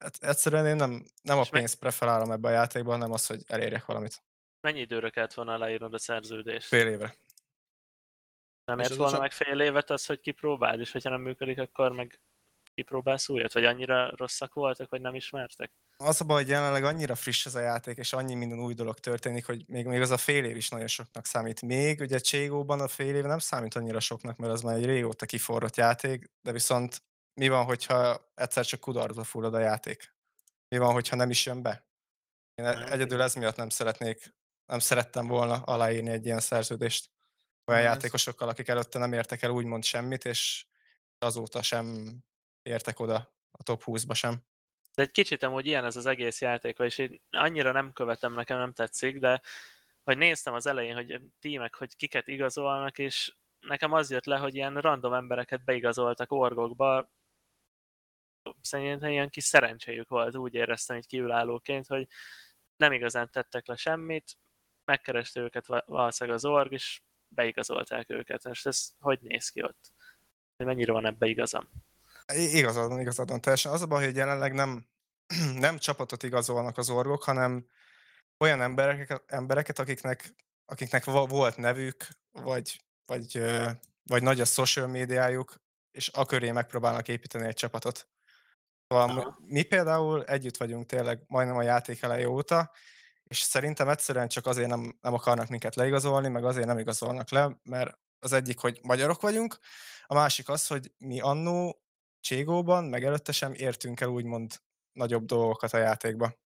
Hát egyszerűen én nem, nem a És meg- pénzt preferálom ebbe a játékban, hanem az, hogy elérjek valamit. Mennyi időre kellett volna aláírnod a szerződést? Fél évre. Nem És ért az volna csak- meg fél évet az, hogy kipróbáld, és hogyha nem működik, akkor meg kipróbálsz újat? Vagy annyira rosszak voltak, hogy nem ismertek? Az a baj, hogy jelenleg annyira friss ez a játék, és annyi minden új dolog történik, hogy még, még az a fél év is nagyon soknak számít. Még ugye Cségóban a fél év nem számít annyira soknak, mert az már egy régóta kiforrott játék, de viszont mi van, hogyha egyszer csak kudarcba fullad a játék? Mi van, hogyha nem is jön be? Én e- Hát egyedül ez miatt nem szeretnék, nem szerettem volna aláírni egy ilyen szerződést olyan Na, ez- játékosokkal, akik előtte nem értek el úgymond semmit, és azóta sem értek oda a top 20-ba sem. De egy kicsit amúgy ilyen ez az egész játék, és én annyira nem követem, nekem nem tetszik, de hogy néztem az elején, hogy tímek, hogy kiket igazolnak, és nekem az jött le, hogy ilyen random embereket beigazoltak orgokba, szerintem ilyen kis szerencséjük volt, úgy éreztem egy kívülállóként, hogy nem igazán tettek le semmit, megkereste őket valószínűleg az org, és beigazolták őket. És ez hogy néz ki ott? Hogy mennyire van ebbe igazam? Igazad van, igazad van. Teljesen az a baj, hogy jelenleg nem, nem csapatot igazolnak az orgok, hanem olyan embereket, embereket akiknek, akiknek volt nevük, vagy, vagy, vagy nagy a social médiájuk, és a köré megpróbálnak építeni egy csapatot. Szóval mi például együtt vagyunk tényleg majdnem a játék eleje óta, és szerintem egyszerűen csak azért nem, nem akarnak minket leigazolni, meg azért nem igazolnak le, mert az egyik, hogy magyarok vagyunk, a másik az, hogy mi annó Cségóban, meg előtte sem értünk el úgymond nagyobb dolgokat a játékba.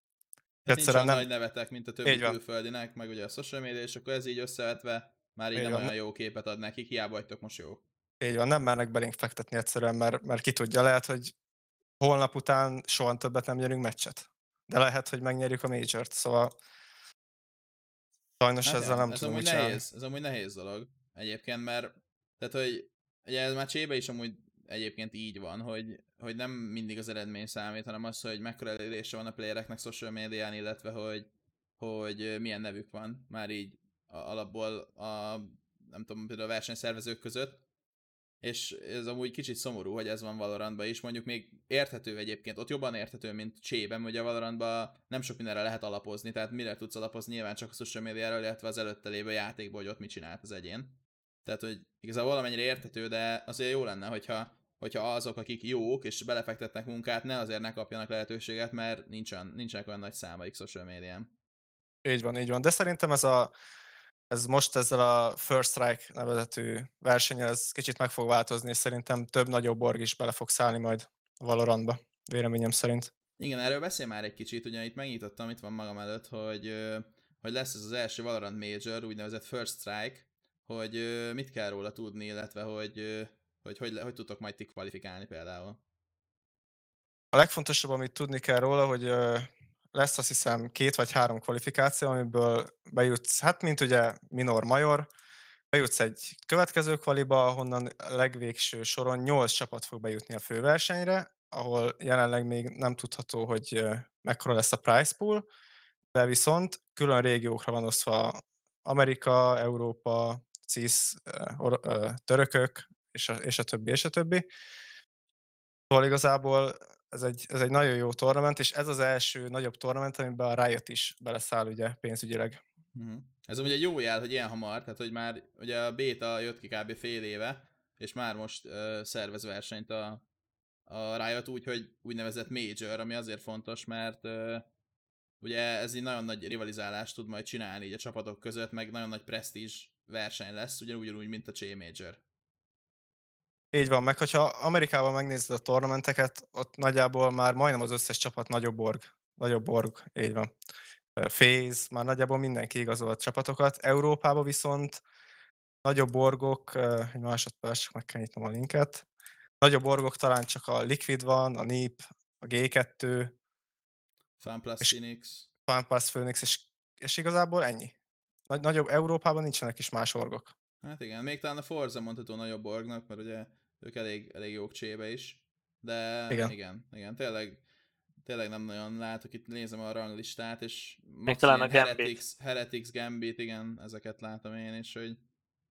Hát olyan nem... nagy nevetek, mint a többi külföldinek, meg ugye a social media, és akkor ez így összevetve már így, így nem van. olyan jó képet ad nekik, hiába vagytok most jók. Így van, nem mernek belénk fektetni egyszerűen, mert, mert ki tudja, lehet, hogy holnap után soha többet nem nyerünk meccset. De lehet, hogy megnyerjük a Major-t, szóval sajnos hát ezzel nem ez tudunk amúgy nehéz, Ez amúgy nehéz dolog egyébként, mert tehát, hogy ugye ez már csébe is amúgy egyébként így van, hogy, hogy nem mindig az eredmény számít, hanem az, hogy mekkora elérése van a playereknek social médián, illetve hogy, hogy milyen nevük van már így alapból a, nem tudom, például a versenyszervezők között, és ez amúgy kicsit szomorú, hogy ez van Valorantban is, mondjuk még érthető egyébként, ott jobban érthető, mint Csében, ugye Valorantban nem sok mindenre lehet alapozni, tehát mire tudsz alapozni, nyilván csak a social médiáról, illetve az előtte lévő játékból, hogy ott mit csinált az egyén. Tehát, hogy igazából valamennyire érthető, de azért jó lenne, hogyha, hogyha azok, akik jók és belefektetnek munkát, ne azért ne kapjanak lehetőséget, mert nincsen, nincsenek olyan nagy számaik social médián. Így van, így van. De szerintem ez a ez most ezzel a First Strike nevezetű versenyen ez kicsit meg fog változni, és szerintem több nagyobb borg is bele fog szállni majd Valorantba, véleményem szerint. Igen, erről beszél már egy kicsit, ugye itt megnyitottam, itt van magam előtt, hogy, hogy lesz ez az első Valorant Major, úgynevezett First Strike, hogy mit kell róla tudni, illetve hogy hogy, hogy, hogy tudtok majd ti kvalifikálni például. A legfontosabb, amit tudni kell róla, hogy lesz azt hiszem két vagy három kvalifikáció, amiből bejutsz, hát mint ugye minor major, bejutsz egy következő kvaliba, ahonnan legvégső soron nyolc csapat fog bejutni a főversenyre, ahol jelenleg még nem tudható, hogy mekkora lesz a price pool, de viszont külön régiókra van osztva Amerika, Európa, CIS, törökök, és a, és a többi, és a többi. Szóval igazából ez egy, ez egy nagyon jó tornament, és ez az első nagyobb tornament, amiben a Riot is beleszáll ugye pénzügyileg. Uh-huh. Ez ugye jó jel, hogy ilyen hamar, tehát hogy már ugye a beta jött ki kb. fél éve, és már most uh, szervez versenyt a, a Riot úgy, hogy úgynevezett Major, ami azért fontos, mert uh, ugye ez egy nagyon nagy rivalizálást tud majd csinálni így a csapatok között, meg nagyon nagy presztízs verseny lesz, ugyanúgy, mint a Ch Major. Így van, meg hogyha Amerikában megnézed a tornamenteket, ott nagyjából már majdnem az összes csapat nagyobb org. Nagyobb org, így van. Phase, már nagyjából mindenki igazolt csapatokat. Európában viszont nagyobb orgok, egy másodperc, csak meg kell nyitnom a linket. Nagyobb orgok talán csak a Liquid van, a NIP, a G2, FunPlus Phoenix. FunPlus Phoenix, és, és igazából ennyi. Nagy, nagyobb Európában nincsenek is más orgok. Hát igen, még talán a Forza mondható nagyobb orgnak, mert ugye ők elég, elég jók csébe is. De igen, igen, igen tényleg, tényleg nem nagyon látok, itt nézem a ranglistát, és még talán a Heretics, Heretics, Gambit, igen, ezeket látom én is, hogy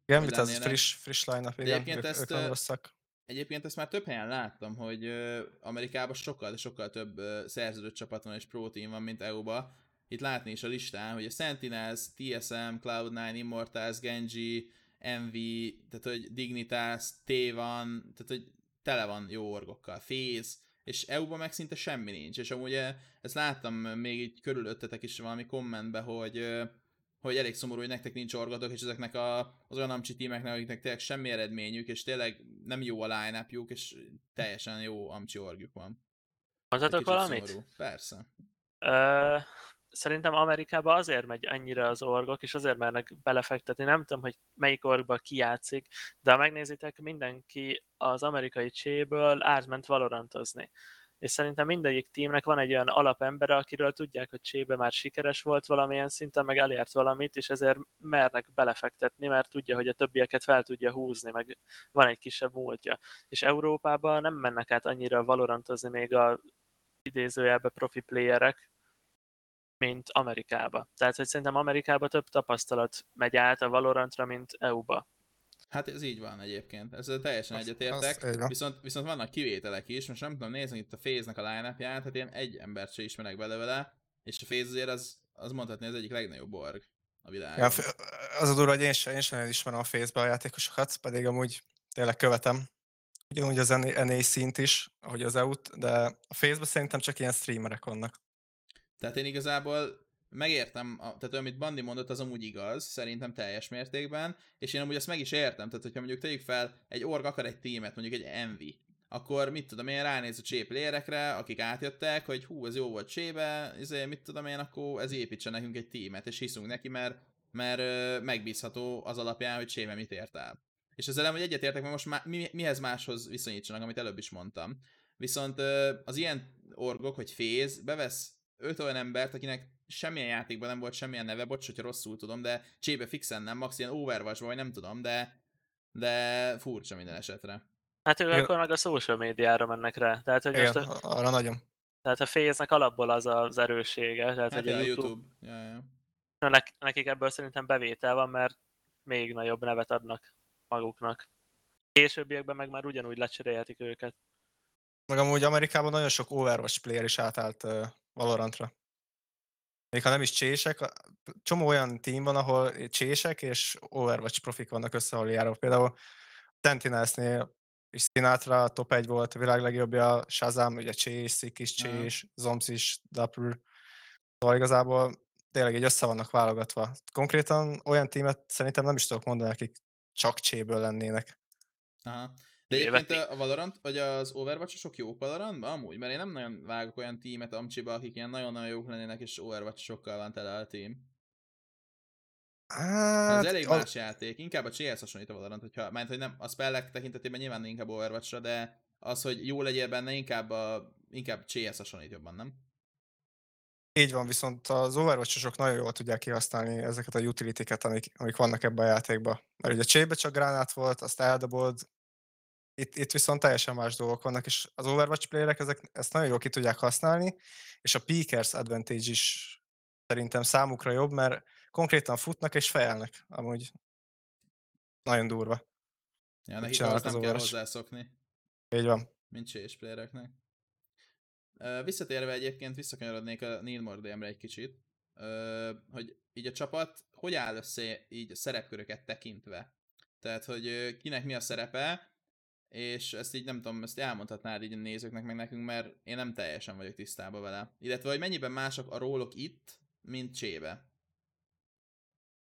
Gambit az friss, friss line-up, igen, egyébként ők, ezt, ők rosszak. Egyébként ezt már több helyen láttam, hogy Amerikában sokkal, de sokkal több szerződött csapat van és pro team van, mint EU-ba. Itt látni is a listán, hogy a Sentinels, TSM, Cloud9, Immortals, Genji, MV, tehát hogy Dignitas, T van, tehát hogy tele van jó orgokkal, Fész, és EU-ban meg szinte semmi nincs, és amúgy eh, ezt láttam még így körülöttetek is valami kommentbe, hogy eh, hogy elég szomorú, hogy nektek nincs orgatok, és ezeknek a, az olyan amcsi tímeknek, akiknek tényleg semmi eredményük, és tényleg nem jó a line és teljesen jó amcsi orgjuk van. Mondhatok valamit? Szomorú. Persze. Uh, szerintem Amerikában azért megy ennyire az orgok, és azért mernek belefektetni. Nem tudom, hogy melyik orgba kijátszik, de ha megnézitek, mindenki az amerikai cséből átment valorantozni. és szerintem mindegyik tímnek van egy olyan alapembere, akiről tudják, hogy Csébe már sikeres volt valamilyen szinten, meg elért valamit, és ezért mernek belefektetni, mert tudja, hogy a többieket fel tudja húzni, meg van egy kisebb múltja. És Európában nem mennek át annyira valorantozni még a idézőjelbe profi playerek, mint Amerikába. Tehát, hogy szerintem Amerikába több tapasztalat megy át a Valorantra, mint EU-ba. Hát ez így van egyébként, ezzel teljesen egyetértek, viszont, viszont vannak kivételek is, most nem tudom nézni itt a Féznek a line hát én egy embert sem ismerek bele vele, és a Féz azért az, az mondhatni az egyik legnagyobb org a világon. Ja, az a durva, hogy én sem, én sem ismerem a Fézbe a játékosokat, pedig amúgy tényleg követem. Ugyanúgy az NA szint is, ahogy az EU-t, de a Fézbe szerintem csak ilyen streamerek vannak. Tehát én igazából megértem, tehát amit Bandi mondott, az amúgy igaz, szerintem teljes mértékben, és én amúgy azt meg is értem, tehát hogyha mondjuk tegyük fel, egy org akar egy tímet, mondjuk egy Envy, akkor mit tudom én, ránéz a csép lérekre, akik átjöttek, hogy hú, ez jó volt csébe, ezért mit tudom én, akkor ez építsen nekünk egy tímet, és hiszünk neki, mert, mert megbízható az alapján, hogy csébe mit ért el. És ezzel hogy egyetértek, mert most má, mi, mihez máshoz viszonyítsanak, amit előbb is mondtam. Viszont az ilyen orgok, hogy féz, bevesz öt olyan embert, akinek semmilyen játékban nem volt semmilyen neve, bocs, hogyha rosszul tudom, de csébe fixen nem, max ilyen overwatch vagy nem tudom, de, de furcsa minden esetre. Hát ők akkor meg a social médiára mennek rá. Tehát, hogy Igen, most a, arra nagyon. Tehát a féznek alapból az az erőssége. Tehát, hát hogy a YouTube. YouTube. Ja, ja. Nekik ebből szerintem bevétel van, mert még nagyobb nevet adnak maguknak. Későbbiekben meg már ugyanúgy lecserélhetik őket. Meg amúgy Amerikában nagyon sok Overwatch player is átállt uh, Valorantra. Még ha nem is csések, csomó olyan team van, ahol csések és Overwatch profik vannak összehol Például Sentinelsnél és Sinatra top 1 volt, a világ legjobbja, Shazam, ugye Chase, Szik is Chase, Zombs is Dapper. Szóval igazából tényleg egy össze vannak válogatva. Konkrétan olyan tímet szerintem nem is tudok mondani, akik csak cséből lennének. Aha. De egyébként a Valorant, vagy az overwatch sok jók Valorantban? Amúgy, mert én nem nagyon vágok olyan tímet Amcsiba, akik ilyen nagyon-nagyon jók lennének, és overwatch sokkal van tele a tím. Hát, ez elég a... más játék, inkább a CS hasonlít a Valorant, hogyha, mert hogy nem, a spellek tekintetében nyilván inkább overwatch de az, hogy jó legyél benne, inkább, a, inkább CS hasonlít jobban, nem? Így van, viszont az overwatch nagyon jól tudják kihasználni ezeket a utility-ket, amik, amik vannak ebben a játékban. Mert ugye a csébe csak gránát volt, azt eldobold, itt, itt viszont teljesen más dolgok vannak, és az Overwatch playerek ezek, ezt nagyon jól ki tudják használni, és a Peakers advantage is szerintem számukra jobb, mert konkrétan futnak és fejelnek, amúgy nagyon durva. Ja, nekik ahhoz nem kell hozzászokni. Így van. Mint chase playereknek. Visszatérve egyébként visszakanyarodnék a Neil Mordémre egy kicsit, hogy így a csapat hogy áll össze így a szerepköröket tekintve? Tehát, hogy kinek mi a szerepe, és ezt így nem tudom, ezt elmondhatnád így a nézőknek meg nekünk, mert én nem teljesen vagyok tisztában vele. Illetve, hogy mennyiben mások a rólok itt, mint Csébe.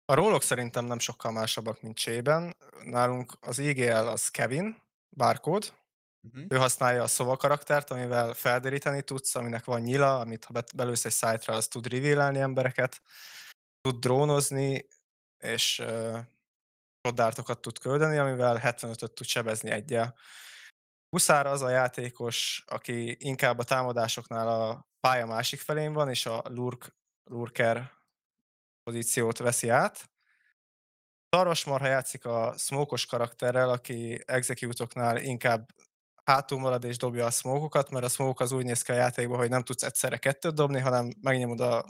A rólok szerintem nem sokkal másabbak, mint Csében. Nálunk az IGL az Kevin, bárkód. Uh-huh. Ő használja a szova karaktert, amivel felderíteni tudsz, aminek van nyila, amit ha belősz egy szájtra, az tud revealálni embereket, tud drónozni, és roddártokat tud küldeni, amivel 75-öt tud sebezni egyel. Huszár az a játékos, aki inkább a támadásoknál a pálya másik felén van, és a lurk, lurker pozíciót veszi át. Szarvasmarha játszik a smokos karakterrel, aki execute inkább hátul marad és dobja a smokokat, mert a smoke az úgy néz ki a játékban, hogy nem tudsz egyszerre kettőt dobni, hanem megnyomod a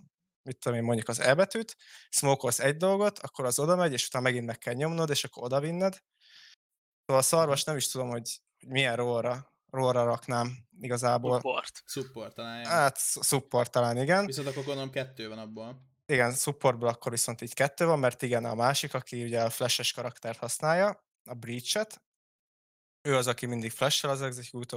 mit tudom én, mondjuk az E betűt, smokolsz egy dolgot, akkor az oda megy, és utána megint meg kell nyomnod, és akkor oda vinned. Szóval a szarvas nem is tudom, hogy milyen rollra, rollra raknám igazából. Support. Support talán. Hát, support talán, igen. Viszont akkor gondolom kettő van abból. Igen, supportból akkor viszont így kettő van, mert igen, a másik, aki ugye a flashes karaktert használja, a Breach-et, ő az, aki mindig flash az execute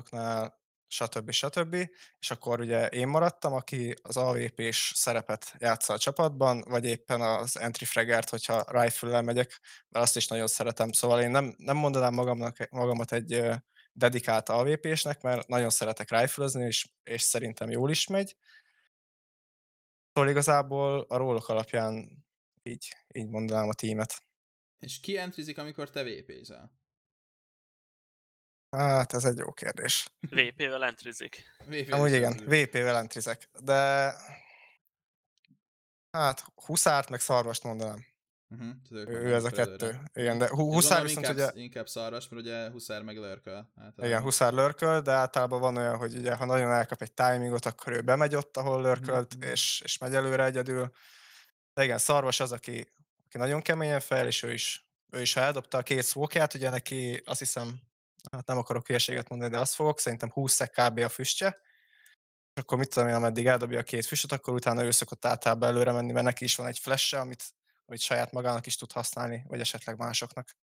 stb. stb. És akkor ugye én maradtam, aki az AVP-s szerepet játsza a csapatban, vagy éppen az entry fraggert, hogyha rifle megyek, mert azt is nagyon szeretem. Szóval én nem, nem mondanám magamnak, magamat egy dedikált AVP-snek, mert nagyon szeretek rifle és, és szerintem jól is megy. Szóval igazából a rólok alapján így, így mondanám a tímet. És ki entrizik, amikor te vp Hát ez egy jó kérdés. VP-vel entrizik. VP Amúgy is igen. VP-vel entrizek, de hát Huszárt meg Szarvast mondanám. Uh-huh, ők Ő, vannak ő ez a előre. kettő. Igen, de Huszár viszont inkább, ugye, inkább szarvas, mert ugye Huszár meg lörköl. Hát, igen, Huszár lörköl, de általában van olyan, hogy ugye, ha nagyon elkap egy timingot, akkor ő bemegy ott, ahol lörkölt, Mhm. és, és megy előre egyedül. De igen, Szarvas az, aki, aki nagyon keményen fel, és ő is, ő is ha eldobta a két szókját, ugye neki azt hiszem, hát nem akarok hülyeséget mondani, de azt fogok, szerintem 20 szek kb. a füstje, és akkor mit tudom én, ameddig eldobja a két füstöt, akkor utána ő szokott általában előre menni, mert neki is van egy flash amit, amit saját magának is tud használni, vagy esetleg másoknak.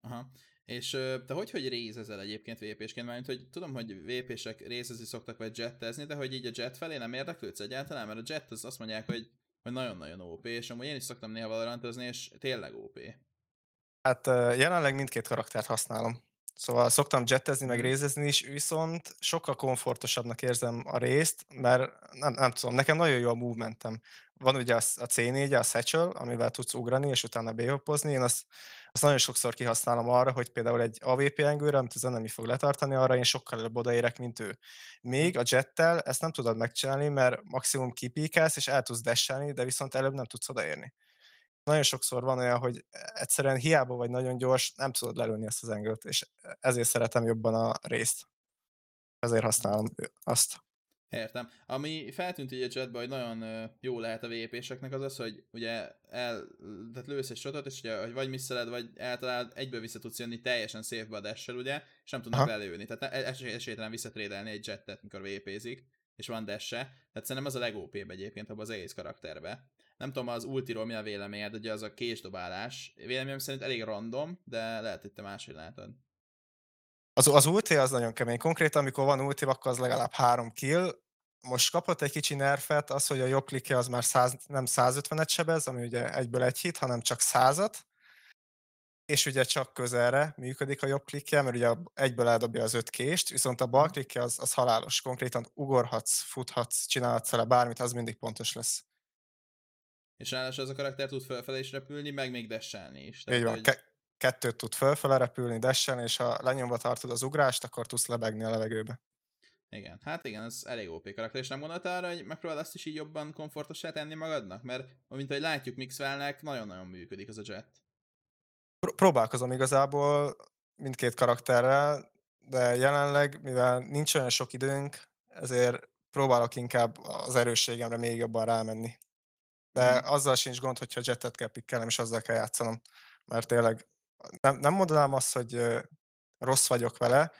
Aha. És te hogy, hogy rézezel egyébként VP-sként? Mármint, hogy tudom, hogy VP-sek rézezni szoktak, vagy jettezni, de hogy így a jet felé nem érdeklődsz egyáltalán? Mert a jet az azt mondják, hogy, hogy nagyon-nagyon OP, és amúgy én is szoktam néha valorantozni, és tényleg OP. Hát jelenleg mindkét karaktert használom. Szóval szoktam jettezni, meg Mhm. rézezni is, viszont sokkal komfortosabbnak érzem a részt, mert nem, nem tudom, nekem nagyon jó a movementem. Van ugye a, a C4, a satchel, amivel tudsz ugrani, és utána behoppozni. Én azt, azt nagyon sokszor kihasználom arra, hogy például egy AVP engőre, amit az enemy fog letartani, arra én sokkal előbb odaérek, mint ő. Még a jettel ezt nem tudod megcsinálni, mert maximum kipíkelsz, és el tudsz dashelni, de viszont előbb nem tudsz odaérni nagyon sokszor van olyan, hogy egyszerűen hiába vagy nagyon gyors, nem tudod lelőni ezt az engőt, és ezért szeretem jobban a részt. Ezért használom azt. Értem. Ami feltűnt így a jetbe, hogy nagyon jó lehet a VP-seknek az az, hogy ugye el, tehát lősz egy shotot, és ugye, hogy vagy misszeled, vagy eltalálod, egyből vissza tudsz jönni teljesen safe a ugye, és nem tudnak Aha. lelőni. Tehát ne- esély, esélytelen visszatrédelni egy jettet, mikor VP-zik, és van dash Tehát szerintem az a legóp egyébként abban az egész karakterbe. Nem tudom, az ultiról mi a véleményed, ugye az a késdobálás. Véleményem szerint elég random, de lehet, hogy te máshogy látod. Az, az ulti az nagyon kemény. Konkrétan, amikor van ulti, akkor az legalább három kill. Most kapott egy kicsi nerfet, az, hogy a jobb klikje az már 100, nem 150-et sebez, ami ugye egyből egy hit, hanem csak 100-at. És ugye csak közelre működik a jobb klikje, mert ugye egyből eldobja az öt kést, viszont a bal Mhm. klikje az, az halálos. Konkrétan ugorhatsz, futhatsz, csinálhatsz vele bármit, az mindig pontos lesz. És ráadásul az a karakter tud felfelé is repülni, meg még dashelni is. Így van, hogy- ke- kettőt tud fölfele repülni, dessen, és ha lenyomva tartod az ugrást, akkor tudsz lebegni a levegőbe. Igen, hát igen, ez elég OP karakter, és nem gondoltál arra, hogy megpróbáld azt is így jobban komfortossá tenni magadnak? Mert, mint ahogy látjuk Mixwellnek, nagyon-nagyon működik ez a jet. Pr- próbálkozom igazából mindkét karakterrel, de jelenleg, mivel nincs olyan sok időnk, ezért próbálok inkább az erősségemre még jobban rámenni. De Mhm. azzal sincs gond, hogyha jetet kell pikkelnem, és azzal kell játszanom. Mert tényleg nem, nem mondanám azt, hogy rossz vagyok vele,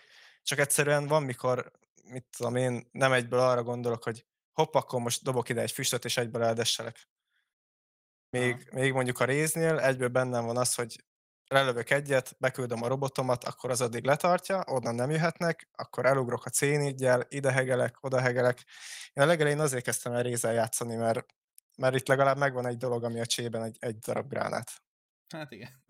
csak egyszerűen van, mikor, mit tudom én, nem egyből arra gondolok, hogy hopp, akkor most dobok ide egy füstöt, és egyből eldesselek. Még, még mondjuk a réznél egyből bennem van az, hogy lelövök egyet, beküldöm a robotomat, akkor az addig letartja, onnan nem jöhetnek, akkor elugrok a c ide hegelek, oda hegelek. Én a legelején azért kezdtem el rézzel játszani, mert, mert itt legalább megvan egy dolog, ami a csében egy, egy darab gránát. Hát igen.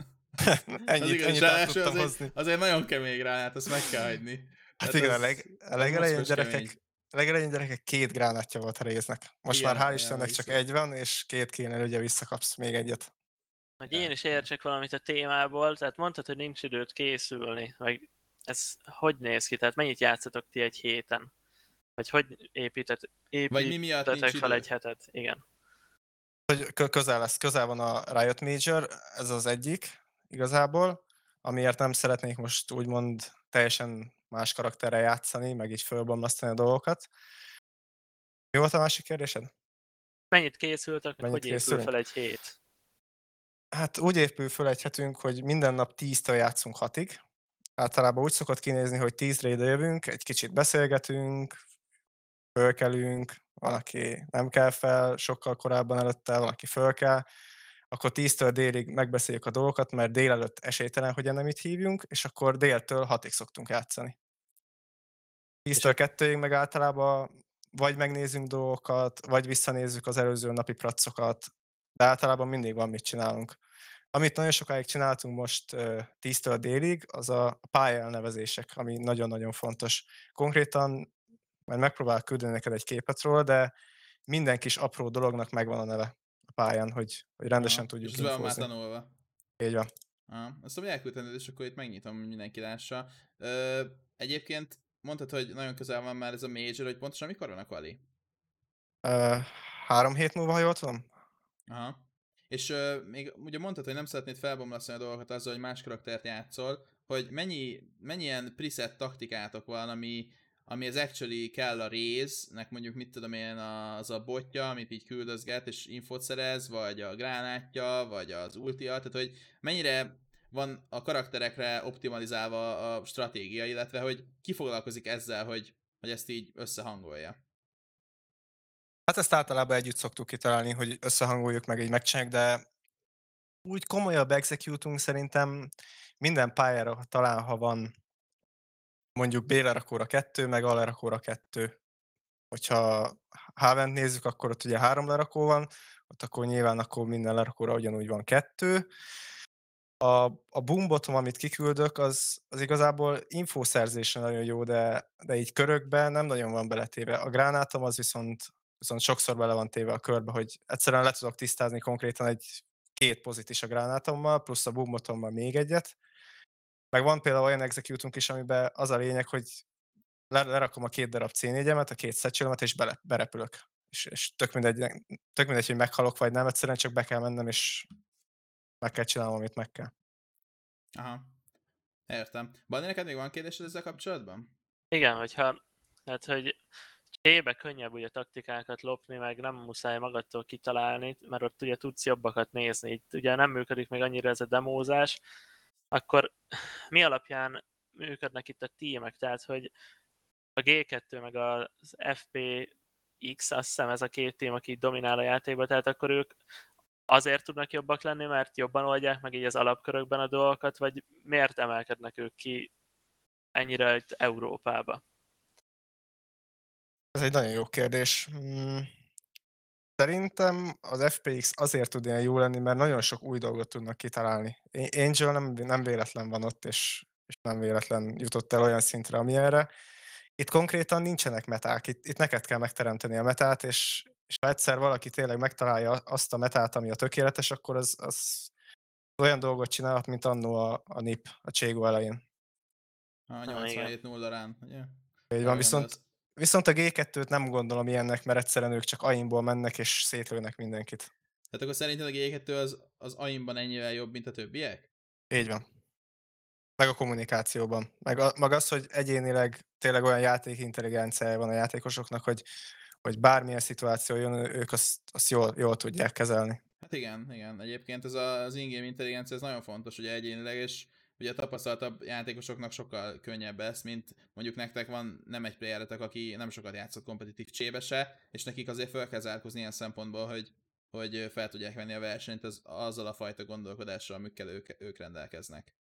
ennyit, az igaz, ennyit át tudtam azért, hozni. azért nagyon kemény gránát, azt meg kell hagyni. Hát Tehát igen, a, az- leg, a legelején gyerekek, kemény. a legelején gyerekek két gránátja volt a résznek. Most Igen, már hál' Istennek csak egy van, és két kéne, ugye visszakapsz még egyet. Hogy én is értsek valamit a témából, tehát mondtad, hogy nincs időt készülni, vagy ez hogy néz ki? Tehát mennyit játszatok ti egy héten? Vagy hogy építet, Vagy mi miatt építetek fel idő? egy hetet? Igen. Hogy kö- közel lesz, közel van a Riot Major, ez az egyik igazából, amiért nem szeretnék most úgymond teljesen más karakterrel játszani, meg így fölbomlasztani a dolgokat. Mi volt a másik kérdésed? Mennyit készültek, Mennyit hogy épül készülünk? fel egy hét? Hát úgy épül föl egy hetünk, hogy minden nap 10-től játszunk 6-ig. Általában úgy szokott kinézni, hogy 10-re ide jövünk, egy kicsit beszélgetünk, fölkelünk, van, aki nem kell fel sokkal korábban előtte, van, aki föl kell, akkor 10-től délig megbeszéljük a dolgokat, mert délelőtt esélytelen, hogy ennemit hívjunk, és akkor déltől 6-ig szoktunk játszani. 10-től 2-ig meg általában vagy megnézünk dolgokat, vagy visszanézzük az előző napi pracokat, de általában mindig van mit csinálunk. Amit nagyon sokáig csináltunk most ö, 10-től délig, az a pályaelnevezések, ami nagyon-nagyon fontos. Konkrétan majd megpróbálok küldeni neked egy képet róla, de minden kis apró dolognak megvan a neve a pályán, hogy, hogy rendesen Aha, tudjuk És van már infózni. tanulva. Így van. Aha, azt mondom, elküldheted, és akkor itt megnyitom, hogy mindenki lássa. Ö, egyébként mondtad, hogy nagyon közel van már ez a Major, hogy pontosan mikor van a quali? Ö, három hét múlva, ha jól tudom? Aha. És ö, még ugye mondtad, hogy nem szeretnéd felbomlasztani a dolgokat azzal, hogy más karaktert játszol, hogy mennyi, mennyi ilyen preset taktikátok van, ami, ami az actually kell a résznek, mondjuk mit tudom én, az a botja, amit így küldözget és infot szerez, vagy a gránátja, vagy az ultia, tehát hogy mennyire van a karakterekre optimalizálva a stratégia, illetve hogy ki foglalkozik ezzel, hogy, hogy ezt így összehangolja. Hát ezt általában együtt szoktuk kitalálni, hogy összehangoljuk meg, így megcsináljuk, de úgy komolyabb executunk szerintem minden pályára talán, ha van mondjuk B-lerakóra kettő, meg A-lerakóra kettő. Hogyha Havent nézzük, akkor ott ugye három lerakó van, ott akkor nyilván akkor minden lerakóra ugyanúgy van kettő. A, a boom bottom, amit kiküldök, az, az igazából infoszerzésre nagyon jó, de, de így körökben nem nagyon van beletéve. A gránátom az viszont, viszont sokszor bele van téve a körbe, hogy egyszerűen le tudok tisztázni konkrétan egy két pozit is a gránátommal, plusz a boom bottommal még egyet. Meg van például olyan executunk is, amiben az a lényeg, hogy lerakom a két darab C4-emet, a két szecsőlemet, és bele, berepülök. És, és tök, mindegy, tök mindegy, hogy meghalok vagy nem, egyszerűen csak be kell mennem, és meg kell csinálnom, amit meg kell. Aha. Értem. Bani, neked még van kérdésed ezzel kapcsolatban? Igen, hogyha, hát hogy csébe könnyebb ugye taktikákat lopni, meg nem muszáj magadtól kitalálni, mert ott ugye tudsz jobbakat nézni. Itt ugye nem működik még annyira ez a demózás, akkor mi alapján működnek itt a tímek? Tehát, hogy a G2 meg az FPX, azt hiszem ez a két tím, aki dominál a játékban, tehát akkor ők azért tudnak jobbak lenni, mert jobban oldják meg így az alapkörökben a dolgokat, vagy miért emelkednek ők ki ennyire itt Európába? Ez egy nagyon jó kérdés. Szerintem az FPX azért tud ilyen jó lenni, mert nagyon sok új dolgot tudnak kitalálni. Angel nem, nem véletlen van ott, és, és nem véletlen jutott el olyan szintre, amilyenre. Itt konkrétan nincsenek meták, itt, itt neked kell megteremteni a metát, és, és ha egyszer valaki tényleg megtalálja azt a metát, ami a tökéletes, akkor az, az olyan dolgot csinálhat, mint annó a, a NIP a Cségó elején. A 87-0 rán, ugye? Így van, viszont, viszont a G2-t nem gondolom ilyennek, mert egyszerűen ők csak AIM-ból mennek és szétlőnek mindenkit. Tehát akkor szerinted a G2 az, az AIM-ban ennyivel jobb, mint a többiek? Így van. Meg a kommunikációban. Meg, a, meg az, hogy egyénileg tényleg olyan játék intelligenciája van a játékosoknak, hogy, hogy bármilyen szituáció jön, ők azt, azt jól, jól tudják kezelni. Hát igen, igen. Egyébként ez a, az in-game intelligencia ez nagyon fontos, ugye egyénileg, és ugye a tapasztaltabb játékosoknak sokkal könnyebb ez, mint mondjuk nektek van nem egy playeretek, aki nem sokat játszott kompetitív csébe se, és nekik azért fel kell zárkozni ilyen szempontból, hogy, hogy fel tudják venni a versenyt az, azzal a fajta gondolkodással, amikkel ők, ők rendelkeznek.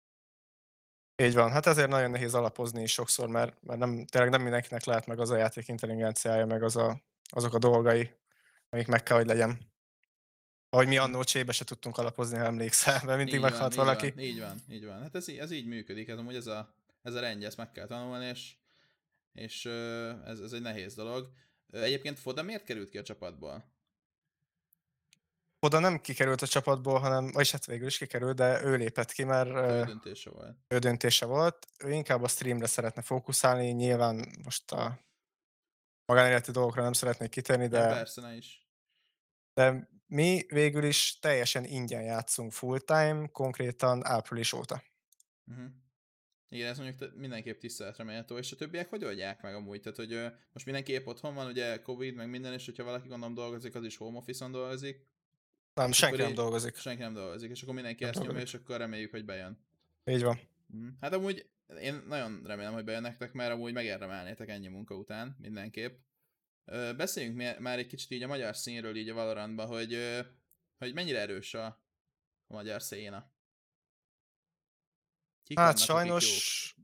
Így van, hát ezért nagyon nehéz alapozni is sokszor, mert, mert nem, tényleg nem mindenkinek lehet meg az a játék intelligenciája, meg az a, azok a dolgai, amik meg kell, hogy legyen. Ahogy mi annó csébe se tudtunk alapozni, ha emlékszel, mert mindig meghalt valaki. Van, így van, így van. Hát ez, ez így működik, ez amúgy ez a, ez a rendje, ezt meg kell tanulni, és, és ez, ez egy nehéz dolog. Egyébként Foda miért került ki a csapatból? oda nem kikerült a csapatból, hanem, vagyis hát végül is kikerült, de ő lépett ki, mert ő döntése volt. Ő döntése volt. Ő inkább a streamre szeretne fókuszálni, nyilván most a magánéleti dolgokra nem szeretnék kitérni, de... Ja, persze, ne is. De mi végül is teljesen ingyen játszunk full-time, konkrétan április óta. Uh-huh. Igen, ez mondjuk mindenképp tiszteletre méltó, és a többiek hogy oldják meg amúgy? Tehát, hogy most mindenképp otthon van, ugye Covid, meg minden, és hogyha valaki gondolom dolgozik, az is home office-on dolgozik. Nem, senki nem dolgozik. Senki nem dolgozik, és akkor mindenki nem ezt nyomja, és akkor reméljük, hogy bejön. Így van. Mhm. Hát amúgy én nagyon remélem, hogy bejön nektek, mert amúgy megérdemelnétek ennyi munka után, mindenképp. Beszéljünk már egy kicsit így a magyar színről így a Valorantban, hogy, hogy mennyire erős a, a magyar széna. Kik hát sajnos,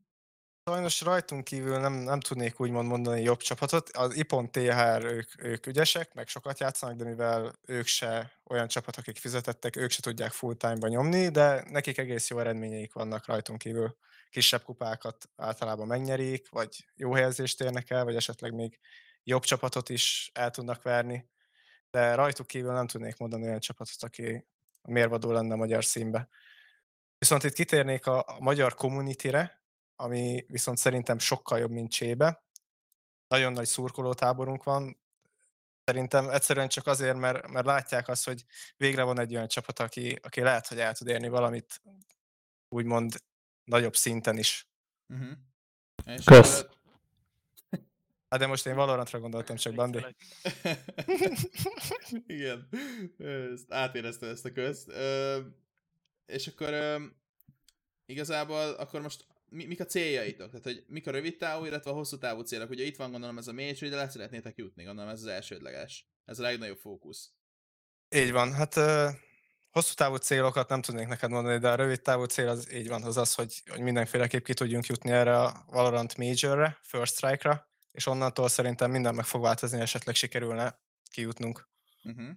sajnos rajtunk kívül nem, nem tudnék úgymond mondani jobb csapatot. Az Ipon THR ők, ők ügyesek, meg sokat játszanak, de mivel ők se olyan csapat, akik fizetettek, ők se tudják full time-ba nyomni, de nekik egész jó eredményeik vannak rajtunk kívül. Kisebb kupákat általában megnyerik, vagy jó helyezést érnek el, vagy esetleg még jobb csapatot is el tudnak verni. De rajtuk kívül nem tudnék mondani olyan csapatot, aki mérvadó lenne a magyar színbe. Viszont itt kitérnék a, a magyar community-re, ami viszont szerintem sokkal jobb, mint Csébe. Nagyon nagy szurkolótáborunk van. Szerintem egyszerűen csak azért, mert, mert látják azt, hogy végre van egy olyan csapat, aki, aki lehet, hogy el tud érni valamit úgymond nagyobb szinten is. Uh-huh. És Kösz. Hát de most én Valorantra gondoltam csak, Bandi. Igen, ezt átéreztem ezt a közt. Ö, és akkor ö, igazából akkor most mi, mik a céljaitok? Tehát, hogy mik a rövid távú, illetve a hosszú távú célok? Ugye itt van gondolom ez a major, de le szeretnétek jutni, gondolom ez az elsődleges. Ez a legnagyobb fókusz. Így van, hát ö, hosszú távú célokat nem tudnék neked mondani, de a rövid távú cél az így van, az az, hogy, hogy mindenféleképp ki tudjunk jutni erre a Valorant Majorre, First Strike-ra, és onnantól szerintem minden meg fog változni, esetleg sikerülne kijutnunk. Uh-huh.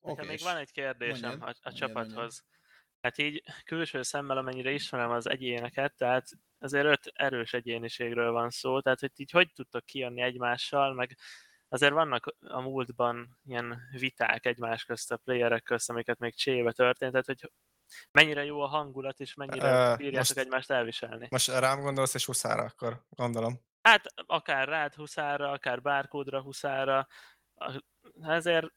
Nekem még van egy kérdésem Mondjad, a, a mondjad, csapathoz. Hát így külső szemmel, amennyire ismerem az egyéneket, tehát azért öt erős egyéniségről van szó, tehát hogy így hogy tudtok kijönni egymással, meg azért vannak a múltban ilyen viták egymás közt a playerek közt, amiket még csébe történt, tehát hogy mennyire jó a hangulat, és mennyire Ö, bírjátok most- egymást elviselni. Most rám gondolsz, és huszára akkor gondolom. Hát akár rád huszára, akár bárkódra huszára, ezért